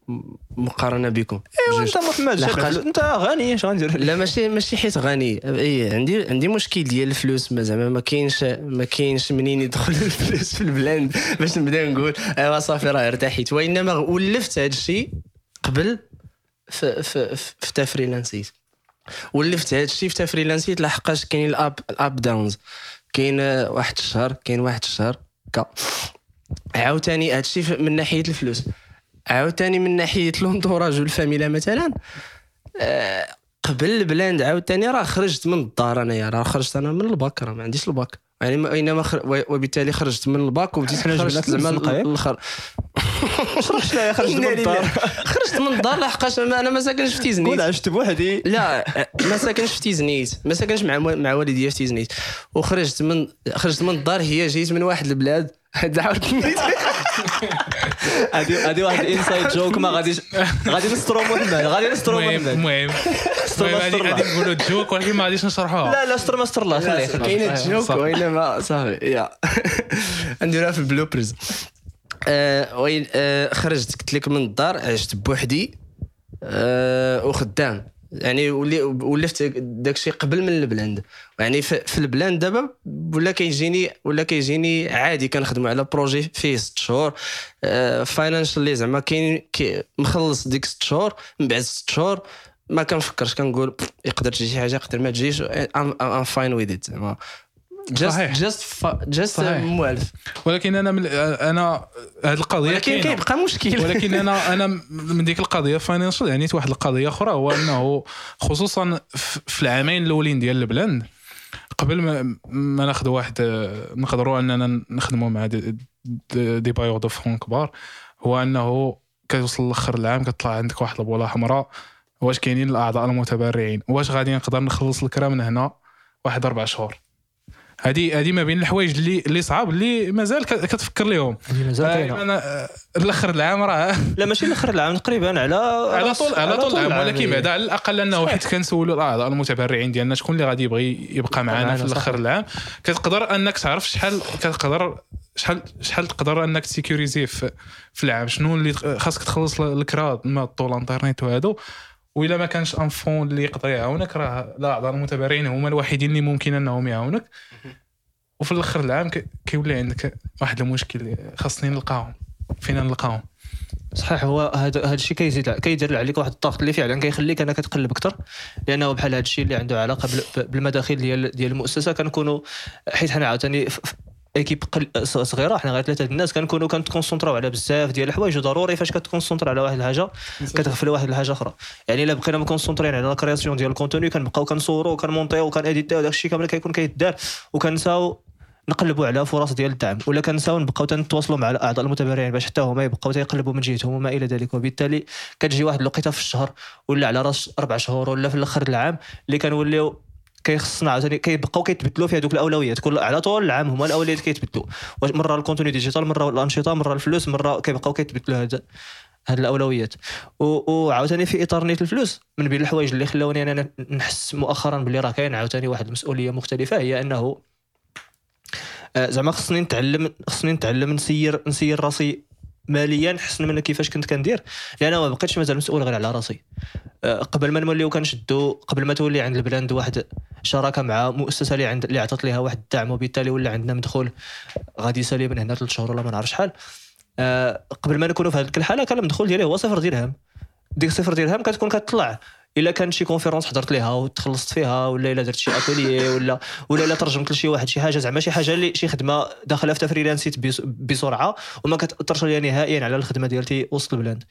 مقارنة بكم. إيوا.
أنت محمد
لحقاش-
أنت غني اش غندير؟
لا ماشي ماشي حيت غني. إي عندي عندي مشكل ديال الفلوس. ما زعما ما كاينش ما كاينش منين يدخل *laughs* الفلوس في البلاند باش نبدا نقول أيوا صافي راه ارتحيت وإنما ولفت هذا الشيء قبل في في في, في تافريلانسيت ولفت هذا الشيء في تافريلانسيت لحقاش كاين ال up ال ups and downs كاين واحد الشهر كاين واحد الشهر. كا عاوتاني هذا الشيء من ناحية الفلوس. عاوتاني من ناحية l'entourage والفاميلا مثلا آه، قبل البلاند عاوتاني راه خرجت من الدار أنايا راه خرجت أنا من الباك راه ما عنديش الباك. يعني ما- إنما خر... وبالتالي خرجت من الباك وبديت خرجت زعما؟ الخر...
شرح شنو خرجت من *laughs* الدار.
خرجت من الدار لحقاش أنا ما ساكنش في
كون
تيزنيت
عشت بوحدي.
لا ما ساكنش في تيزنيت. ما ساكنش مع مع والديا في تيزنيت. وخرجت من خرجت من الدار هي جيت من واحد البلاد. *laughs* عاوتاني
هذه هذه واحد inside joke ما غاديش غادي نسترو محمد غادي نسترو
المهم
محمد
المهم المهم
ما
غادي. نقولوا joke ولكن ما غاديش نشرحوها
لا لا استر ما استر الله خليه.
كاينة joke
صافي.
وانما صافي. يا. *laughs* نديرها في ال bloopers آه وين آه خرجت قلت لك من الدار عشت بوحدي آه وخدام. يعني ولي ولفت داكشي قبل من البلاند يعني في, البلاند دابا ولا كيجيني ولا كيجيني عادي كنخدموا على projet فيه ست شهور. financially زعما كاين مخلص ديك ست شهور من بعد ست شهور ما كنفكرش كنقول يقدر تجي شي حاجة يقدر ما تجيش ام فاين ويز زعما. جاست. جاست. موالف
ولكن أنا من أنا هذه القضية
ولكن. كيبقى مشكل
ولكن أنا *laughs* أنا من ديك القضية فاينانشال يعني واحد القضية أخرى هو أنه خصوصا في العامين الأولين ديال البلان قبل ما, ما ناخذ واحد نقدروا أننا نخدموا مع دي, دي, بايور دو فون كبار هو أنه كيوصل لاخر العام كتطلع عندك واحد البوله حمراء واش كاينين الأعضاء المتبرعين واش غادي نقدر نخلص الكرا من هنا واحد أربع شهور هذه هذه ما بين الحوايج اللي اللي صعاب اللي مازال كتفكر
مازال
آه، أنا آه، الأخر العام راه. *laughs*
لا ماشي لاخر العام تقريبا على
على طول على طول العام ولكن
يعني.
بعد على الأقل أنه حيت كنسولوا الأعضاء المتبرعين ديالنا شكون اللي غادي يبغي يبقى معنا في
الأخر.
العام. كتقدر أنك تعرف شحال كتقدر شحال شحال تقدر أنك تسيكوريزي في, في العام. شنو اللي خاصك تخلص الكرا ما طول الإنترنت وهادو. وإلا ما كانش un fonds اللي يقدر يعاونك راه الاعضاء المتبرعين هما الوحيدين اللي ممكن أنهم يعاونك. وفي الآخر العام كيولي عندك واحد المشكل خاصني نلقاهم. فين نلقاهم.
صحيح هو هذا هذا الشيء كيزيد كيدير عليك واحد الضغط اللي فعلا كيخليك أنك تقلب أكثر لأنه بحال هذا الشيء اللي عنده علاقة بال- بالمداخيل ديال ديال المؤسسة كنكونوا حيت حنا عاوتاني équipe صغيرة حنا غير ثلاثة الناس كنكونوا كنتكونسونطراو على بزاف ديال الحوايج. وضروري فاش كتكونسونطرا على واحد الحاجة كتغفل واحد الحاجة أخرى. يعني إلا بقينا مكونسونطرين على la création ديال ال contenu كنبقاو كنصوروا وكنمونطيو وكناديتيو داك الشيء كامل كيكون كيدار وكنساو نقلبوا على فرص ديال الدعم. ولا كنساو نبقاو نتواصلوا مع الأعضاء المتبرعين باش حتى هما يبقاو تيقلبوا من جهتهم وما إلى ذلك. وبالتالي كتجي واحد الوقيتة في الشهر ولا على رأس أربع شهور ولا في الأخر العام اللي كنوليو كيخصنا عاوتاني كيبقاو كيتبدلوا فيها دوك الأولويات. كل على طول العام هما الأولويات كيتبدلوا. واش مرة ال contenu digital مرة الأنشطة مرة الفلوس مرة كيبقاو كيتبدلوا هاد هاد الأولويات. وعاوتاني في إطار نيت الفلوس. من بين الحوايج اللي خلاوني أنا نحس مؤخرا باللي راه كاين عاوتاني واحد المسؤوليه مختلفة هي أنه آه، زعما خصني نتعلم خصني نتعلم نسير نسير راسي ماليا حسن من كيفاش كنت كندير. لأن ما بقيتش مازال مسؤول غير على راسي. آه، قبل ما نوليو كنشدو قبل ما تولي عند البلاند واحد شراكة مع مؤسسة اللي عند اللي عطات ليها واحد الدعم وبالتالي ولا عندنا مدخول غادي يسالي من هنا ثلاث شهور ولا ما نعرف شحال. آه، قبل ما نكونوا في هذيك الحالة كان المدخول ديالي هو صفر درهم ديك صفر درهم كتكون كتطلع. إلا كانت شي conférence حضرت ليها وتخلصت فيها ولا إلا درت شي اتولي ولا ولا إلا ترجمت لشي واحد شي حاجة زعما شي حاجة اللي شي خدمة داخلة في freelancing بس- بسرعة وما كتأثرش ليا نهائيا على الخدمة ديالتي وسط البلاد.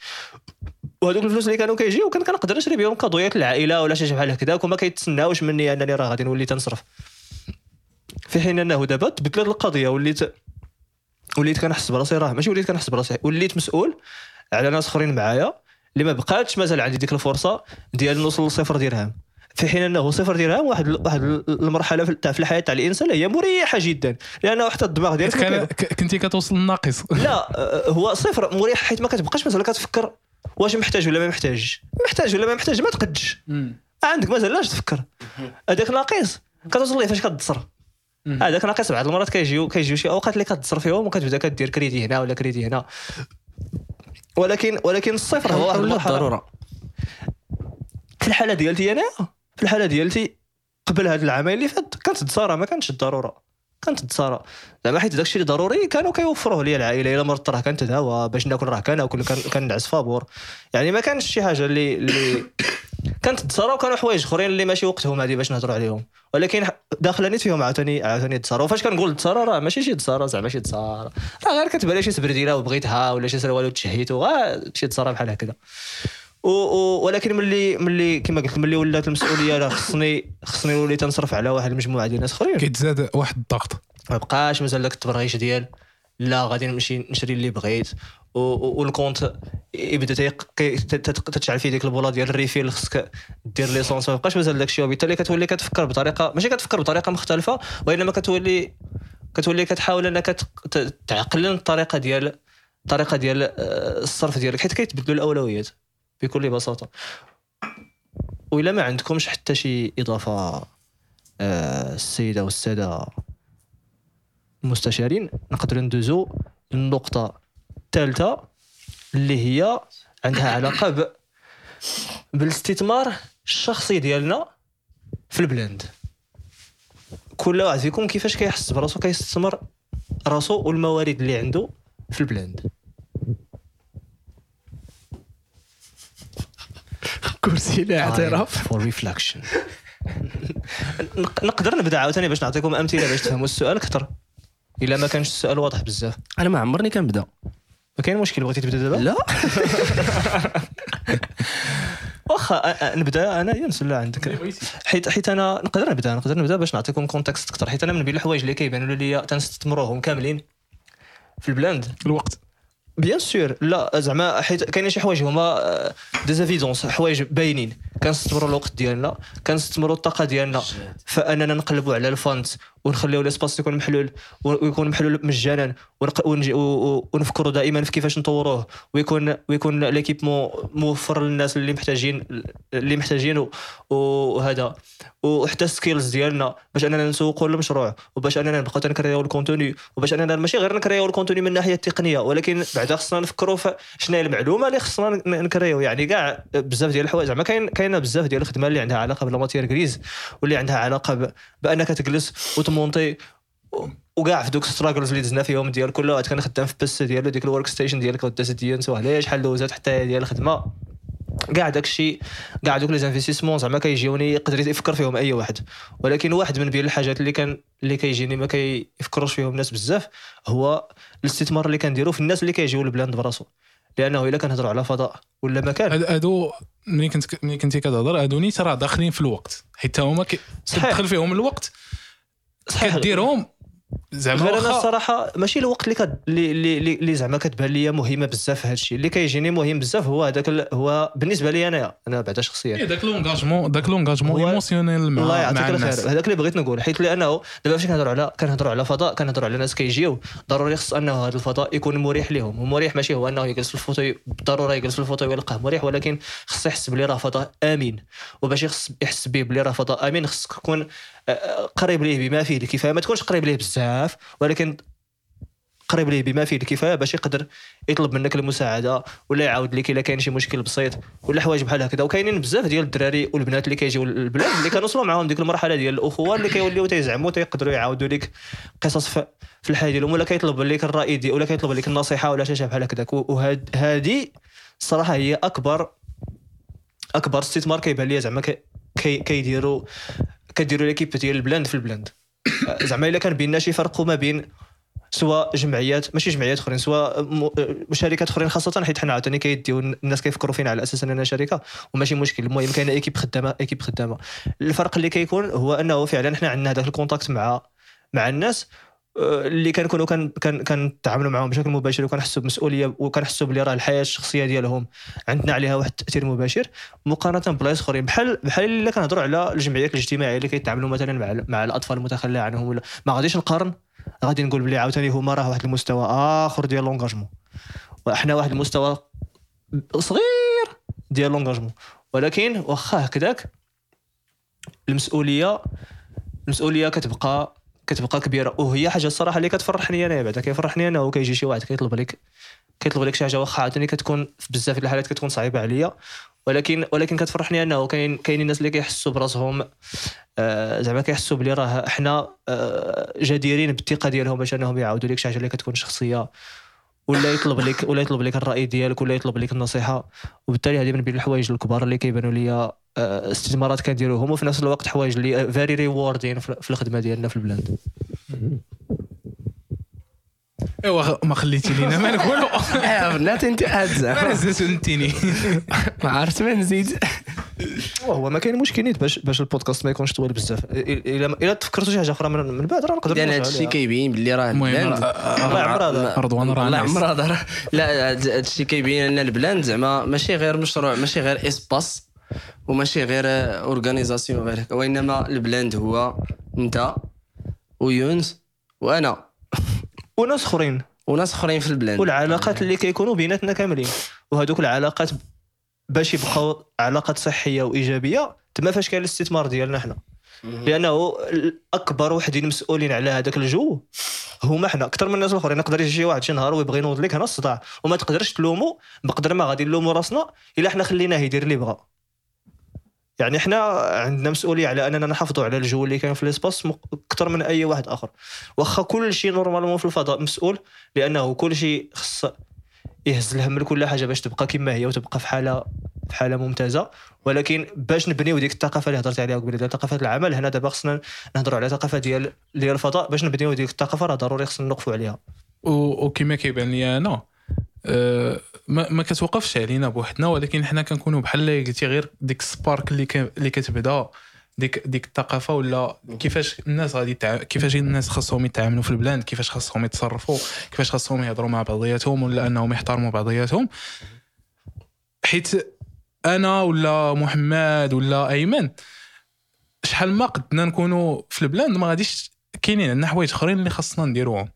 وهذوك الفلوس اللي كانوا كيجيو كان كنقدر نشري بهم كادويات للعائله ولا شي بحال هكذاك وما كيتسناوش مني انني راه غادي نولي تنصرف. في حين أنه دابا تبدلت القضية وليت وليت كنحس براسي راه ماشي وليت كنحس براسي وليت مسؤول على ناس أخرين معايا اللي ما بقاتش مازال عندي ديك الفرصة ديال نوصل لصفر درهم. في حين أنه صفر درهم واحد واحد المرحلة في- تاع في الحياة تاع الإنسان هي مريحة جدا لأنه حتى الدماغ ديالك
كان كنتي كتوصل للناقص.
لا آه، هو صفر مريح حيت ما كتبقاش مازال كتفكر واش محتاج ولا ما محتاجش. محتاج ولا ما محتاج ما تقدش. عندك مازال لاش تفكر. هذاك ناقص. كتوصل ليه فاش كتصر. هذاك ناقص بعض المرات كيجيو كيجيو شي أوقات اللي كتصر فيهم وكتبدأ كدير كريدي هنا ولا كريدي هنا. ولكن ولكن الصفر هو
الضروره
في الحالة ديالتي أنا في الحالة ديالتي قبل هاد العامين اللي فات كانت الضرورة ما كانتش الضرورة. كانت الضرورة زعما حيت داكشي اللي ضروري كانوا كيوفروه لي العائلة إلا مرضت راه كنتداوى باش ناكل راه كناكل كنعس فابور. يعني ما كانش شي حاجة اللي اللي *coughs* كانت الضرورة وكانوا حوايج أخرين اللي ماشي وقتهم هذه باش نهضروا عليهم. ولكن داخله نيت فيهم عاوتاني عاوتاني الضرورة وفاش كنقول الضرورة راه ماشي شي ضرورة زعما شي ضرورة راه غير كتبان لي شي سبرديله وبغيتها ولا شي سروال وتشهيتو غا شي ضرورة بحال هكذا. ولكن ملي ملي كما قلت ملي ولات المسؤولية راه خصني خصني نولي تنصرف على واحد المجموعة ديال الناس أخرين.
كيتزاد واحد الضغط.
ما بقاش مازال داك التبريش ديال لا غادي نمشي نشري اللي بغيت. وال compte يبدا تتشعل فيه ديك البوله ديال ال réserve خصك دير l'essence ما بقاش مازال داك الشيء وبالتالي كتولي كتفكر بطريقه ماشي كتفكر بطريقة مختلفة وإنما كتولي كتولي كتحاول إنك تق- ت- تعقل الطريقة ديال الطريقة ديال آه، الصرف ديالك حيت كيتبدلوا الأولويات. بكل بساطة. وإلا ما عندكمش حتى شي إضافة آه، السيدة والسادة المستشارين نقدر ندوزو للنقطة الثالثة اللي هي عندها علاقة ب... بالاستثمار الشخصيه ديالنا في البلاند كل واحد فيكم كيفاش كيحس براسو؟ كيستثمر راسو والموارد اللي عنده في البلاند
كرسي الاعتراف
for reflection نقدر نبدأ عاوتاني باش نعطيكم أمثلة باش تفهموا السؤال. أكثر إلا ما كانش السؤال واضح بزاف.
أنا ما عمرني كنبدأ.
ما كاين مشكل بغيتي تبدأ دابا؟
لا. *laughs*
واخا نبدأ أنا يونس لا عندك. حيت حيت أنا نقدر نبدأ نقدر نبدأ باش نعطيكم context أكثر. حيت أنا من بين الحوايج اللي كيبانوا لي تنستثمروهم كاملين في البلاند
الوقت.
bien sûr لا زعما حيت كاينين شي حوايج هما des évidences حوايج باينين كنستثمروا الوقت ديالنا كنستثمروا الطاقه ديالنا فاننا نقلبوا على ال fonds ونخليو l'espace يكون محلول ويكون محلول مجانا ونفكروا دائما في كيفاش نطوروه. ويكون ويكون l'équipement موفر للناس اللي محتاجين اللي محتاجينه وهذا. وحتى ال skills ديالنا باش أننا نسوقوا المشروع وباش أننا نبقاو تنكرييو ال contenu وباش أننا ماشي غير نكرييو ال contenu من الناحية التقنية ولكن بعدا خصنا نفكروا في شنو هي المعلومة اللي خصنا نكرييو. يعني كاع بزاف ديال الحوايج. زعما كاين كاينة بزاف ديال الخدمة اللي عندها علاقة بال matière grise واللي عندها علاقة. بأنك تجلس و- وكاع في دوك ستراجلز اللي دزنا فيهم ديال كل واحد كان خدام في بس ديالو ديك الورك ستيشن ديالك ودازت ديال سوا عليه شحال دوزات حتى هي ديال الخدمه كاع داك الشيء كاع دوك لي زانفيستيسمون زعما كيجيوني يقدر يفكر فيهم اي واحد ولكن واحد من بين الحاجات اللي كان اللي كيجيني ما كيفكروش فيهم الناس بزاف هو الاستثمار اللي كنديرو في الناس اللي كيجيو للبلاند براسو لأنه الا كنهضروا على فضاء ولا مكان
هاد- هادو ملي كنت ملي كنتي كتهضر هادو نيت راه داخلين في الوقت حيت هما كي-
صحيح.
كتدخل فيهم الوقت كديرهم زعما
غير
أنا
الصراحه ماشي الوقت اللي كد... اللي اللي زعما كتبان ليا مهمة بزاف في هذا الشيء اللي كيجيني مهم بزاف هو هذاك ال... هو بالنسبة لي أنايا. أنا بعدا شخصيا.
إيه، داك l'engagement داك l'engagement
هو-
émotionnel
الله
مع
يعطيك
مع الناس.
الخير هذاك اللي بغيت نقول حيت لأنه دابا فاش كنهضروا على كنهضروا على فضاء كنهضروا على ناس كيجيو ضروري خص أنه هذا الفضاء يكون مريح لهم ومريح ماشي هو أنه يجلس في ال fauteuil بالضروره يجلس في ال fauteuil ويلقاه مريح ولكن خص يحس بلي راه فضاء امين وباش يحس به بلي راه فضاء امين خصك تكون قريب ليه بما فيه الكفاية. ما تكونش قريب ليه بزاف ولكن قريب ليه بما فيه الكفاية باش يقدر يطلب منك المساعدة ولا يعاود لك إلا كاين شي مشكل بسيط ولا حوايج بحال هكذا. وكاينين بزاف ديال الدراري والبنات اللي كيجيو للبلاند اللي كنوصلوا معاهم ديك المرحلة ديال الأخوة اللي كيوليو تيزعموا تيقدروا يعاودوا لك قصص في الحياة ديالهم ولا كيطلب لك الرأي دي ولا كيطلب لك النصيحة ولا شي بحال هكذاك وهذه الصراحه هي أكبر أكبر استثمار كيبان لي زعما كي- كي كيديروا كديروا l'équipe ديال البلاند في البلاند زعما إلا كان بيننا شي فرق ما بين سواء جمعيات ماشي جمعيات أخرين سواء م- شركات أخرين خاصة حيت حنا عاوتاني كيديو الناس كيفكروا فينا على أساس أننا شركة وماشي مشكل. المهم كاينة équipe خدامة équipe خدامة. الفرق اللي كيكون هو أنه فعلا حنا عندنا هذاك ال contact مع مع الناس آه، اللي كنكونوا كان كنتعاملوا معهم بشكل مباشر وكنحسوا بمسؤولية وكنحسوا بلي راه الحياة الشخصية ديالهم عندنا عليها واحد التأثير مباشر. مقارنة بلايص أخرين بحال بحال الا كنهضروا على الجمعيات الاجتماعية اللي كيتعاملوا مثلا مع مع الأطفال المتخلى عنهم ولا ما غاديش نقارن. غادي نقول بلي عاوتاني هما راه واحد المستوى آخر ديال لونغاجمون وحنا واحد المستوى صغير ديال لونغاجمون ولكن واخا هكذاك المسؤوليه المسؤولية كتبقى كتبقى كبيرة. وهي حاجة الصراحة اللي كتفرحني أنا بعدا كيفرحني أنا وكيجي شي واحد كيطلب لك كيطلب لك شي حاجة. واخا عاوتاني كتكون في بزاف ديال الحالات كتكون صعيبة عليا. ولكن ولكن كتفرحني انه كاين كاينين الناس اللي كيحسوا براسهم. آه، زعما كيحسوا بلي راه حنا آه، جديرين بالثقة ديالهم باش أنهم يعاودوا لك شي حاجة اللي كتكون شخصية. ولا يطلب لك ولا يطلب لك الرأي ديالك ولا يطلب لك النصيحة. وبالتالي هذه من بين الحوايج الكبار اللي كيبانوا لي آه، استثمارات كنديروهم وفي نفس الوقت حوايج اللي very rewarding في الخدمة ديالنا في البلاند.
ايوا ما خليتي لينا ما نقولوا *laughs*
بنات أنت
ما
زعما
نتيني *laughs*
ما عرفت ما نزيد
وهو ما كاين مشكل نيت باش باش البودكاست ما يكونش طويل بزاف. إلا إلا تفكرتوا شي حاجة أخرى من من بعد راه نقدر لأن
هذا الشيء. كيبين باللي راه البلاند
الله.
ما-
رضوان راه
الله راه- لا هذا الشيء كيبين أن البلاند زعما ماشي غير مشروع ماشي غير espace وماشي غير organisation غير هكا. وإنما البلاند هو أنت ويونس وأنا.
وناس اخرين
وناس اخرين في البلاند
والعلاقات اللي كيكونوا بيناتنا كاملين. وهذوك العلاقات باش يبقاو علاقات صحية وإيجابية تما فاش كاين الاستثمار ديالنا حنا. لأنه اكبر وحدين مسؤولين على هذاك الجو هما حنا. أكثر من الناس الأخرين. يقدر يجي واحد شي نهار ويبغي ينوض لك هنا الصداع وما تقدرش تلومو بقدر ما غادي نلومو راسنا إلا حنا خليناه يدير اللي بغا يعني حنا عندنا مسؤولية على أننا نحافظوا على الجو اللي كاين في l'espace أكثر من أي واحد آخر. واخا كل شيء normalement في الفضاء مسؤول لأنه كل شيء خص يهز الهم لكل حاجة باش تبقى كما هي وتبقى في حاله في حالة ممتازة. ولكن باش نبنيو ديك الثقافة اللي هضرت عليها قبل ديال ثقافة العمل هنا دابا خصنا نهضروا على ثقافة ديال ديال الفضاء. باش نبنيو ديك الثقافة راه ضروري خصنا نوقفوا عليها.
وكما كيبان لي أنا ما, ما كتوقفش علينا بوحدنا ولكن حنا كنكونوا بحال قلتي غير ديك السبارك اللي اللي كتبدا ديك ديك الثقافة ولا كيفاش الناس غادي يتع... كيفاش الناس خاصهم يتعاملوا في البلاد كيفاش خاصهم يتصرفوا كيفاش خاصهم يهضروا مع بعضياتهم ولا أنهم يحترموا بعضياتهم. حيت أنا ولا محمد ولا أيمن شحال ما قدنا نكونوا في البلاد ما غاديش كاينين عندنا حوايج آخرين اللي خاصنا نديروهم. آه،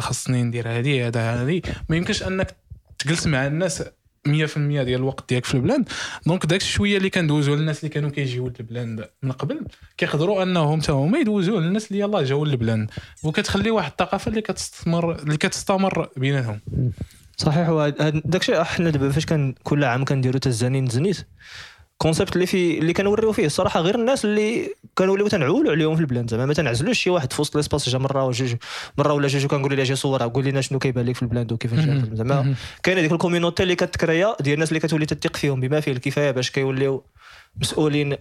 خاصني ندير هذه هذا هذه ما يمكنش أنك تجلس مع الناس 100% ديال الوقت ديالك في البلاند. donc داك شوية اللي كندوزو للناس اللي كانوا كيجيو للبلاند من قبل. كيقدروا أنهم حتى هما يدوزوا للناس اللي يلاه جاوا للبلاند. وكتخلي واحد الثقافة اللي كتستمر اللي كتستمر بيناتهم.
صحيح. داكشي حنا دابا فاش كان كل عام كنديروا تزانين تيزنيت. concept اللي في اللي كنوريو فيه. الصراحة غير الناس اللي كنوليو تنعولوا عليهم في البلاند زعما ما تنعزلوش شي واحد في وسط l'espace جا مرة وجوج مرة ولا جوج وكنقول ليه أجي صور قول لنا شنو كيبان لك في البلاند وكيفاش. زعما. كاينة ديك ال community اللي كت créa ديال الناس اللي كتولي تثق فيهم بما فيه الكفاية باش كيوليو مسؤولين.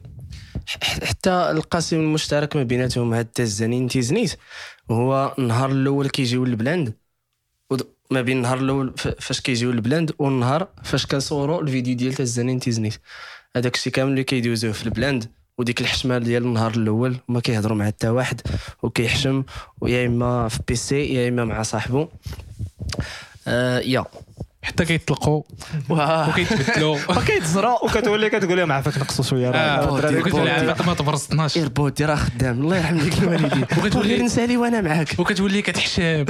حتى القاسم المشترك ما بيناتهم هاد التزانين تيزنيت هو النهار الأول كيجيو للبلاند ما بين النهار الأول فاش كيجيو للبلاند والنهار فاش كنصوروا الفيديو ديال تزانين تيزنيت هذاك الشيء كامل اللي كيدوزوه في البلاند وديك الحشمه ديال النهار الأول ما كيهضروا مع حتى واحد وكيحشم ويا إما في بيسي يا إما مع صاحبه آه يا.
حتى كيطلقوا وكيتبدلوا. *laughs*
وكيتزرع وكتولي كتقول لهم عافاك نقصوا شوية راه.
آه،
بودي.
عافاك ما تبرزتناش.
ايربودي راه خدام. الله يرحم ديك الوالدين. *laughs*
وكتولي-
نسالي وأنا معاك.
وكتولي كتحشم.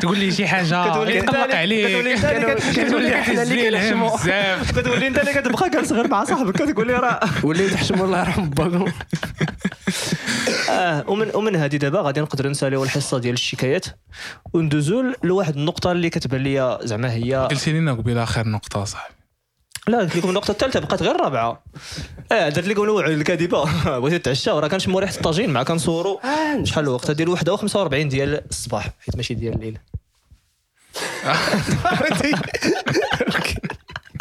تقول لي شي حاجة.
كتولي انت-
عليك.
كتولي انت اللي كت-
كتولي
كتولي
كتهز لي الهم بزاف. *laughs*
كتولي انت اللي كتبقى غير مع صاحبك. كتقول لي راه.
ولا تحشم الله يرحم باكم
آه ومن ومن هذه دابا غادي نقدر نساليو الحصة ديال الشكايات. وندوزو لواحد النقطة اللي كتبان لي زعما هي
قلتي لنا قبيلة آخر نقطة صاحبي.
لا قلت لكم النقطة الثالثة بقات غير الرابعة. آه درت لكم نوع الكذبه *laughs* بغيت نتعشى وراه كنشموا ريحه الطاجين مع كنصوروا شحال الوقت؟ ديال 1 45 ديال الصباح حيت ماشي ديال الليل. *laughs* *laughs*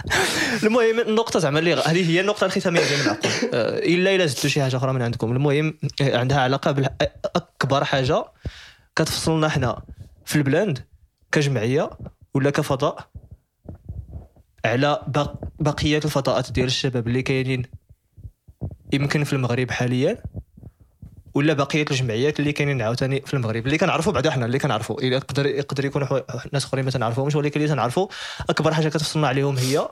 *laughs* المهم النقطة زعما اللي هذه هي النقطة الختامية ديال العقل آه، إلا إلا زدتوا شي حاجة أخرى من عندكم. المهم آه، عندها علاقة بأكبر حاجة كتفصلنا حنا في البلاند كجمعية ولا كفضاء على بقية الفضاءات ديال الشباب اللي كاينين يمكن في المغرب حاليا ولا بقية الجمعيات اللي كاينين عاوتاني في المغرب. اللي كنعرفوا بعدا حنا اللي كنعرفوا الا يقدر يقدر حوا- ناس أخرين ما تنعرفوهمش ولكن اللي تنعرفوا أكبر حاجة كتفصلنا عليهم هي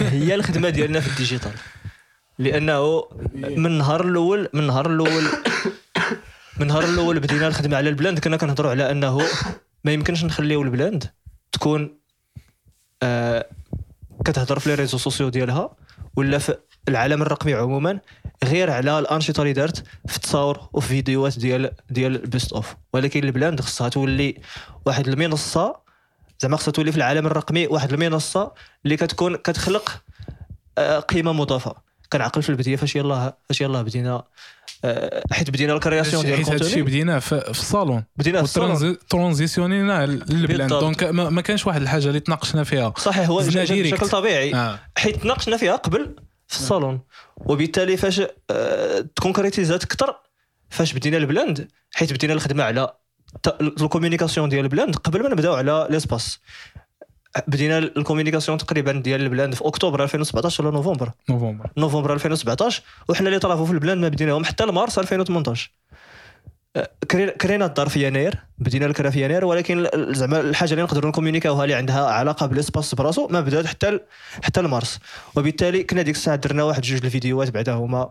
هي الخدمة ديالنا في ال digital. لأنه من النهار الأول من النهار الأول من النهار الأول بدينا الخدمة على البلاند كنا كنهضروا على أنه ما يمكنش نخليو البلاند تكون آه كتهضر في les réseaux sociaux ديالها ولا في العالم الرقمي عموما غير على الأنشطة اللي دارت في التصاور وفي فيديوهات ديال ديال ال best of ولكن البلاند خصها تولي واحد المنصة زعما خصها تولي في العالم الرقمي واحد المنصة اللي كتكون كتخلق آه، قيمة مضافة كنعقل في البداية فاش يلاه فاش يلاه بدينا آه، حيت بدينا ال création ديال
حيت هادشي
ال contenu
بدينا في الصالون
بدينا في الصالون.
وترانزيسيونينا
للبلاند.
donc ما كانش واحد الحاجة اللي تناقشنا فيها
صحيح هو. بشكل طبيعي
آه.
حيت تناقشنا فيها قبل في الصالون وبالتالي فاش آه، تكونكريتيزات أكثر فاش بدينا البلاند حيت بدينا الخدمة على ال communication ديال البلاند قبل ما نبداو على l'espace بدينا ال communication تقريبا ديال البلاند في أكتوبر 2017 ولا نوفمبر؟
نوفمبر.
نوفمبر 2017 وحنا les travaux في البلاند ما بديناهم حتى لمارس 2018 أه، كرينا- الدار في يناير بدينا الكرا في يناير ولكن زعما الحاجة اللي نقدروا نكومونيكاوها اللي عندها علاقة بال espace براسو ما بدات حتى حتى لمارس. وبالتالي كنا ديك الساعة درنا واحد جوج الفيديوهات بعدا هما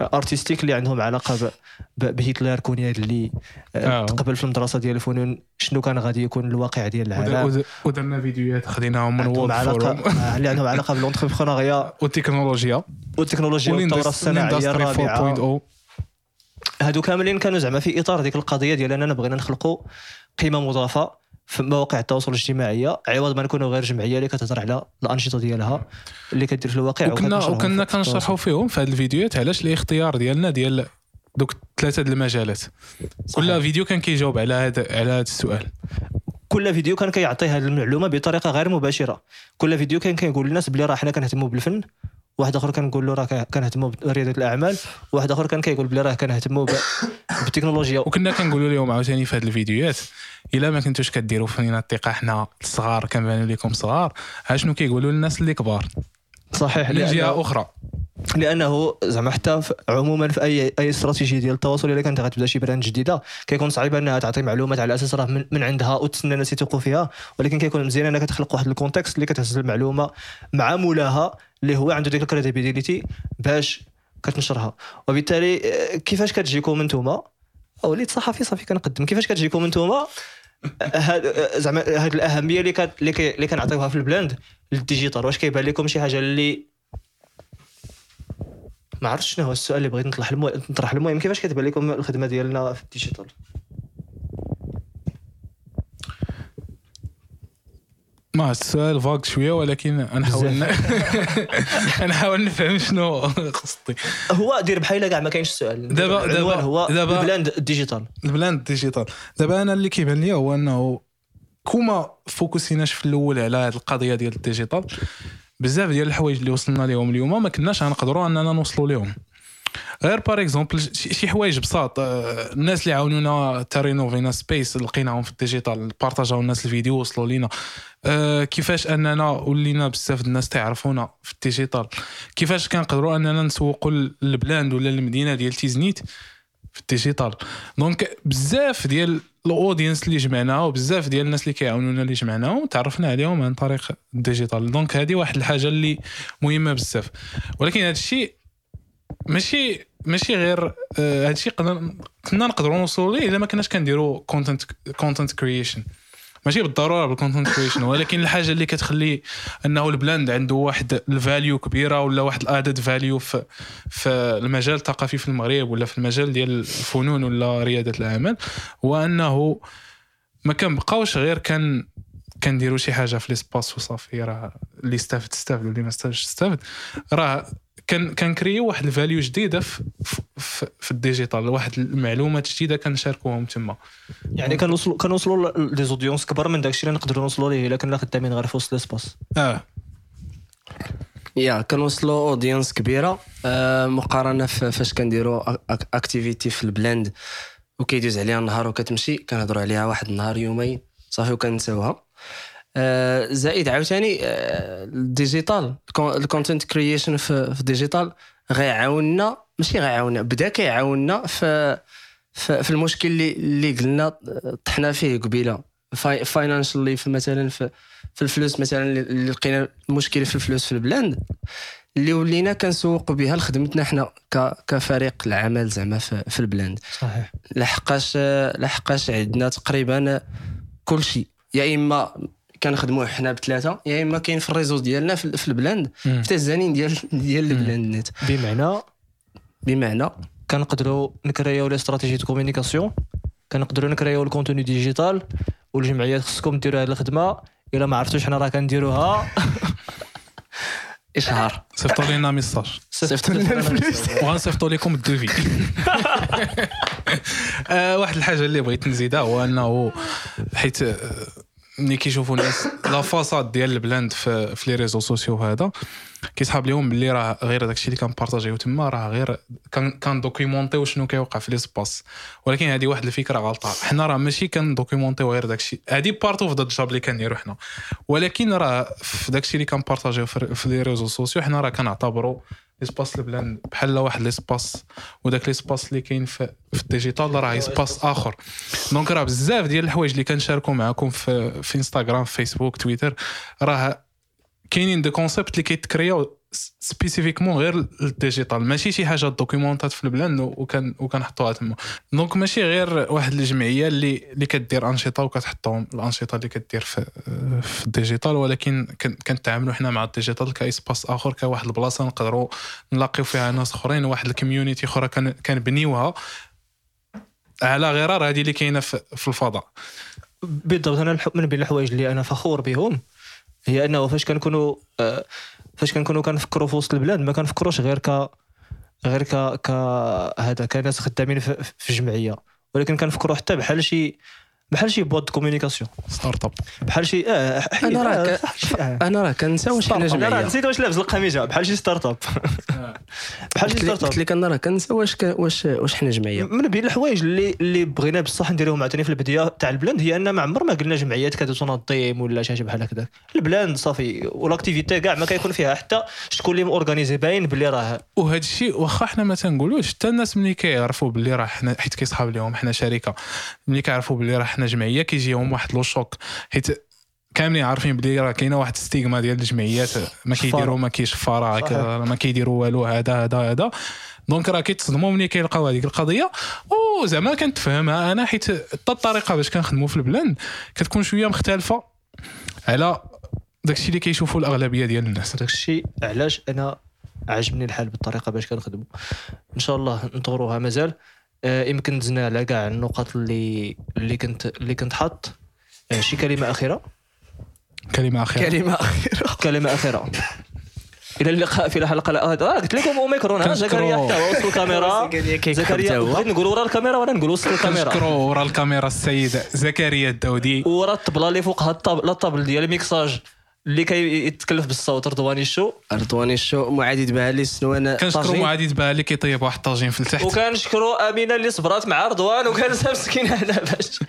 ارتستيك اللي عندهم علاقه بهتلر كونياد اللي
آه.
تقبل في المدرسة ديال الفنون شنو كان غادي يكون الواقع ديال العالم
ود- ودرنا فيديوهات خديناهم من وورد
علاقه
فورم
اللي عندهم علاقه بالونتربرونيا
والتكنولوجيا
والتكنولوجيا والثوره الصناعيه الرابعه
4.0
هادو كاملين كانوا زعما في اطار ديك القضية ديال اننا بغينا نخلقوا قيمه مضافه في مواقع التواصل الاجتماعية عوض ما نكونوا غير جمعية اللي كتهضر على الأنشطة ديالها اللي كدير في الواقع
وكنا وكنا. كنشرحوا فيهم في هذه الفيديوهات علاش الاختيار ديالنا ديال دوك ثلاثة المجالات كل. فيديو كان كيجاوب على هذا على هذا السؤال
كل فيديو كان كيعطي هذه المعلومة بطريقة غير مباشرة كل فيديو كان كيقول للناس بلي راه حنا كنهتموا بالفن واحد آخر كنقول له راه كنهتموا برياده الأعمال واحد آخر كان كيقول بلي راه كنهتموا بالتكنولوجيا
وكنا كنقولوا لهم عاوتاني في هذه الفيديوهات إلا ما كنتوش كديروا فينا الثقة حنا الصغار كنبانوا لكم صغار ها شنو كيقولوا للناس اللي كبار؟
صحيح
من جهه أخرى.
لأنه زعما حتى عموما في اي أي استراتيجية ديال التواصل إلا كانت غتبدا شي brand جديدة كيكون صعيب أنها تعطي معلومات على أساس راه من, من عندها وتسنى الناس يثقوا فيها ولكن كيكون مزيان أنك تخلق واحد ال contexte اللي كتهز المعلومة مع مولاها اللي هو عنده ديك ال crédibilité باش كتنشرها. وبالتالي آه، كيفاش كتجيكم أنتم وليت صحفي صافي كنقدم. كيفاش كتجيكم أنتم هاد آه، زعما هاد الأهمية اللي كت- اللي كنعطيوها في البلاند لل digital. واش كيبان لكم شي حاجة اللي ما عرفتش شنو هو السؤال اللي بغيت نطرح المهم نطرح المهم. كيفاش كتبان لكم الخدمة ديالنا في ال digital؟
ما السؤال فاق شوية ولكن نحاول ن... *laughs* نحاول نفهم شنو قصدي.
هو دير بحال كاع ما كاينش السؤال
دابا- دابا-
هو
دابا-
البلاند ال digital
البلاند digital. دابا أنا اللي كيبان لي هو إنه كون ما فوكسيناش في الأول على هذه القضية ديال ال digital. بزاف ديال الحوايج اللي وصلنا لهم اليوم ما كناش غنقدروا أننا نوصلوا لهم غير par exemple شي حوايج بساط. آه، الناس اللي عاونونا تا rénovينا espace لقيناهم في ال digital partageاو الناس الفيديو وصلوا لينا. آه، كيفاش أننا ولينا بزاف الناس تعرفونا في ال digital؟ كيفاش كنقدروا أننا نسوقوا البلاند ولا المدينة ديال تيزنيت في ال digital؟ donc بزاف ديال ال audience اللي جمعناها وبزاف ديال الناس اللي كيعاونونا اللي جمعناهم تعرفنا عليهم عن طريق ال digital. donc هذه واحد الحاجة اللي مهمة بزاف. ولكن هذا الشيء ماشي ماشي غير هذا الشيء كنا نقدروا نوصلوا ليه إلا ما كناش كنديروا content content creation ماشي بالضرورة بال content creation ولكن الحاجة اللي كتخلي أنه البلاند عنده واحد ال value كبيرة ولا واحد ال added value في في المجال الثقافي في المغرب ولا في المجال ديال الفنون ولا ريادة الأعمال هو أنه ما كنبقاوش غير كان كنديروا شي حاجة في l'espace وصافي راه اللي استافد استافد واللي ما استافدش استافد راه كان كن créerيو واحد ال value جديدة في, في, في ال digital واحد المعلومات جديدة كنشاركوهم تما.
يعني كنوصلوا كنوصلوا ل des audiences كبر من داكشي اللي نقدروا نوصلوا ليه الا كنا خدامين غير في وسط l'espace
آه.
يا كنوصلوا audience كبيرة. آه مقارنة فاش كنديروا activité في البلاند وكيدوز عليها النهار وكتمشي كنهضروا عليها واحد النهار يومين. صافي وكنساوها. آه زائد عاوتاني آه ال digital ال content creation في ال digital غيعاوننا ماشي غيعاوننا بدا كيعاوننا في في المشكل اللي اللي قلنا طحنا فيه قبيلة. financially في مثلا في في الفلوس مثلا اللي- لقينا المشكلة في الفلوس في البلاند اللي ولينا كنسوقوا بها لخدمتنا حنا كفريق العمل زعما في, في البلاند
صحيح.
لحقاش لحقاش عندنا تقريبا كل شيء يا إما كنخدموا حنا بثلاثه يا اما كاين في ال réseau ديالنا في, في البلاند
مم.
حتى les ânes ديال *laughs* ديال البلاند نت
بمعنى؟
بمعنى
كنقدروا ن créerيو les stratégies de communication كنقدروا ن créerيو ال contenu digital والجمعيات خصكم ديروا هذه الخدمة إلا ما عرفتوش حنا راه كنديروها. *laughs*
إشهار.
صيفطوا لنا message
صيفطوا لنا الفلوس
وغنصيفطوا لكم ال devis *laughs* آه، واحد الحاجة اللي بغيت نزيدها هو أنه حيت آه، ملي كيشوفوا الناس la façade ديال البلاند في, في les réseaux sociaux هذا كيسحاب لهم باللي راه غير داكشي اللي كن partagerيو تما راه غير كن documenterيو شنو كيوقع في l'espace ولكن هذه واحد الفكرة غلطة. حنا راه ماشي كن documenterيو غير داكشي. هذه partie في ال job اللي كنديرو حنا. ولكن راه في داكشي اللي كن partagerيو في les réseaux sociaux حنا راه كنعتبروا l'espace البلاند بحال واحد l'espace وداك l'espace اللي كاين في, في ال digital راه espace آخر. donc راه بزاف ديال الحوايج اللي كنشاركوا معكم في في انستغرام في فيسبوك تويتر راه كاينين des concepts اللي كيت créerاو spécifiquement غير ال digital. ماشي شي حاجة documentات في البلاند وكان وكنحطوها تما. donc ماشي غير واحد الجمعية اللي اللي كدير أنشطة وكتحطهم الأنشطة اللي كدير في في ال digital. ولكن كن- كنتعاملوا حنا مع ال digital ك espace آخر كواحد البلاصة نقدروا نلاقيو فيها ناس أخرين واحد ال community أخرى كن- كنبنيوها على غرار هذه اللي كاينة في, الفضاء.
بالضبط. أنا من بين الحوايج اللي أنا فخور بهم هي أنه فاش كنكونوا آه، فاش كنكونوا كنفكروا في وسط البلاند ما كنفكروش غير ك غير ك ك هذا كناس خدامين في, في جمعية. ولكن كنفكروا حتى بحال شي بحال شي boîte de
communication startup
بحال شي آه أنا راه.
أنا راه كنسى واش حنا جمعية.
نسيت واش لابس القميجة. بحال شي ستارت اب *laughs* بحال شي startup
قلت لك أنا راه كنسى واش واش واش حنا جمعية.
من بين الحوايج اللي اللي بغينا بصح نديروهم عاوتاني في البداية تاع البلاند هي أن ما عمر ما قلنا جمعيات كتنظم ولا شي حاجة بحال هكذا البلاند صافي وال activités كاع ما كيكون فيها حتى شكون اللي م organisé باين باللي راه
وهذا الشيء واخا حنا ما تنقولوش حتى الناس ملي كيعرفوا باللي راه حنا حيت كيصحاب لهم حنا شركة ملي كيعرفوا باللي راه حنا جمعية كيجيهم واحد le choc. حيت كاملين عارفين بلي راه كاينة واحد ال stigma ديال الجمعيات ما. كيديروا ما
صحيح.
هكا ما كيديروا والو هذا هذا هذا. donc راه كيتصدموا ملي كيلقاو هذيك القضية. وزعما كنتفهمها أنا حيت حتى الطريقة باش كنخدموا في البلاند كتكون شوية مختلفة على داكشي اللي كيشوفوا الأغلبية ديال الناس.
داك الشيء علاش أنا عجبني الحال بالطريقة باش كنخدموا. إن شاء الله نطوروها مازال. يمكن دزنا على كاع النقط اللي اللي كنت اللي كنت حاط. آه، شي كلمة أخيرة؟
كلمة أخيرة.
كلمة أخيرة. *laughs*
كلمة أخيرة. إلى اللقاء في الحلقة القادمه آه قلت لكم اوميكرون ها؟
كنشكرو.
زكريا حتى هو وسط الكاميرا. *laughs* زكريا بغيت نقول ورا الكاميرا ولا نقول وسط الكاميرا؟
كنشكرو ورا الكاميرا السيد زكريا الداودي.
ورا الطبلة اللي فوقها الطابل الطابل ديال الميكساج. اللي كيتكلف بالصوت رضواني الشو
رضواني الشو معادي تبع لي السنوانة.
كنشكرو. معادي تبع اللي كيطيب واحد الطاجين في التحت.
وكنشكروا أمينة اللي صبرات مع رضوان وكان مسكين هنا باش.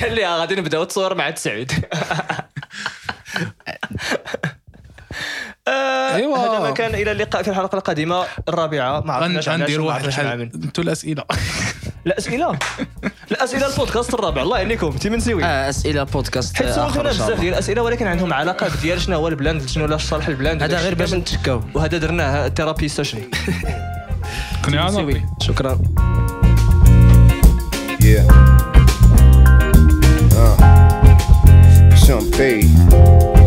قال لي آه، غادي نبداو التصوير مع تسعود. *laughs* آه
أيوة.
هذا ما كان إلى اللقاء في
الحلقة
القادمة. الرابعة.
مع
غندير
واحد الحل. أنتوا الأسئلة.
لا أسئلة. لا أسئلة البودكاست الرابع. الله يعينكم من
منسيوي آه أسئلة بودكاست
حيت سولتونا
آه،
بزاف ديال الأسئلة ولكن عندهم علاقه ديال شنو هو البلاند شنو لا صالح البلاند
هذا غير باش نتشكاو.
وهذا درناه ثيرابي سيشن. *laughs*
قنعنا
شكرا.
Yeah. Uh. Champagne.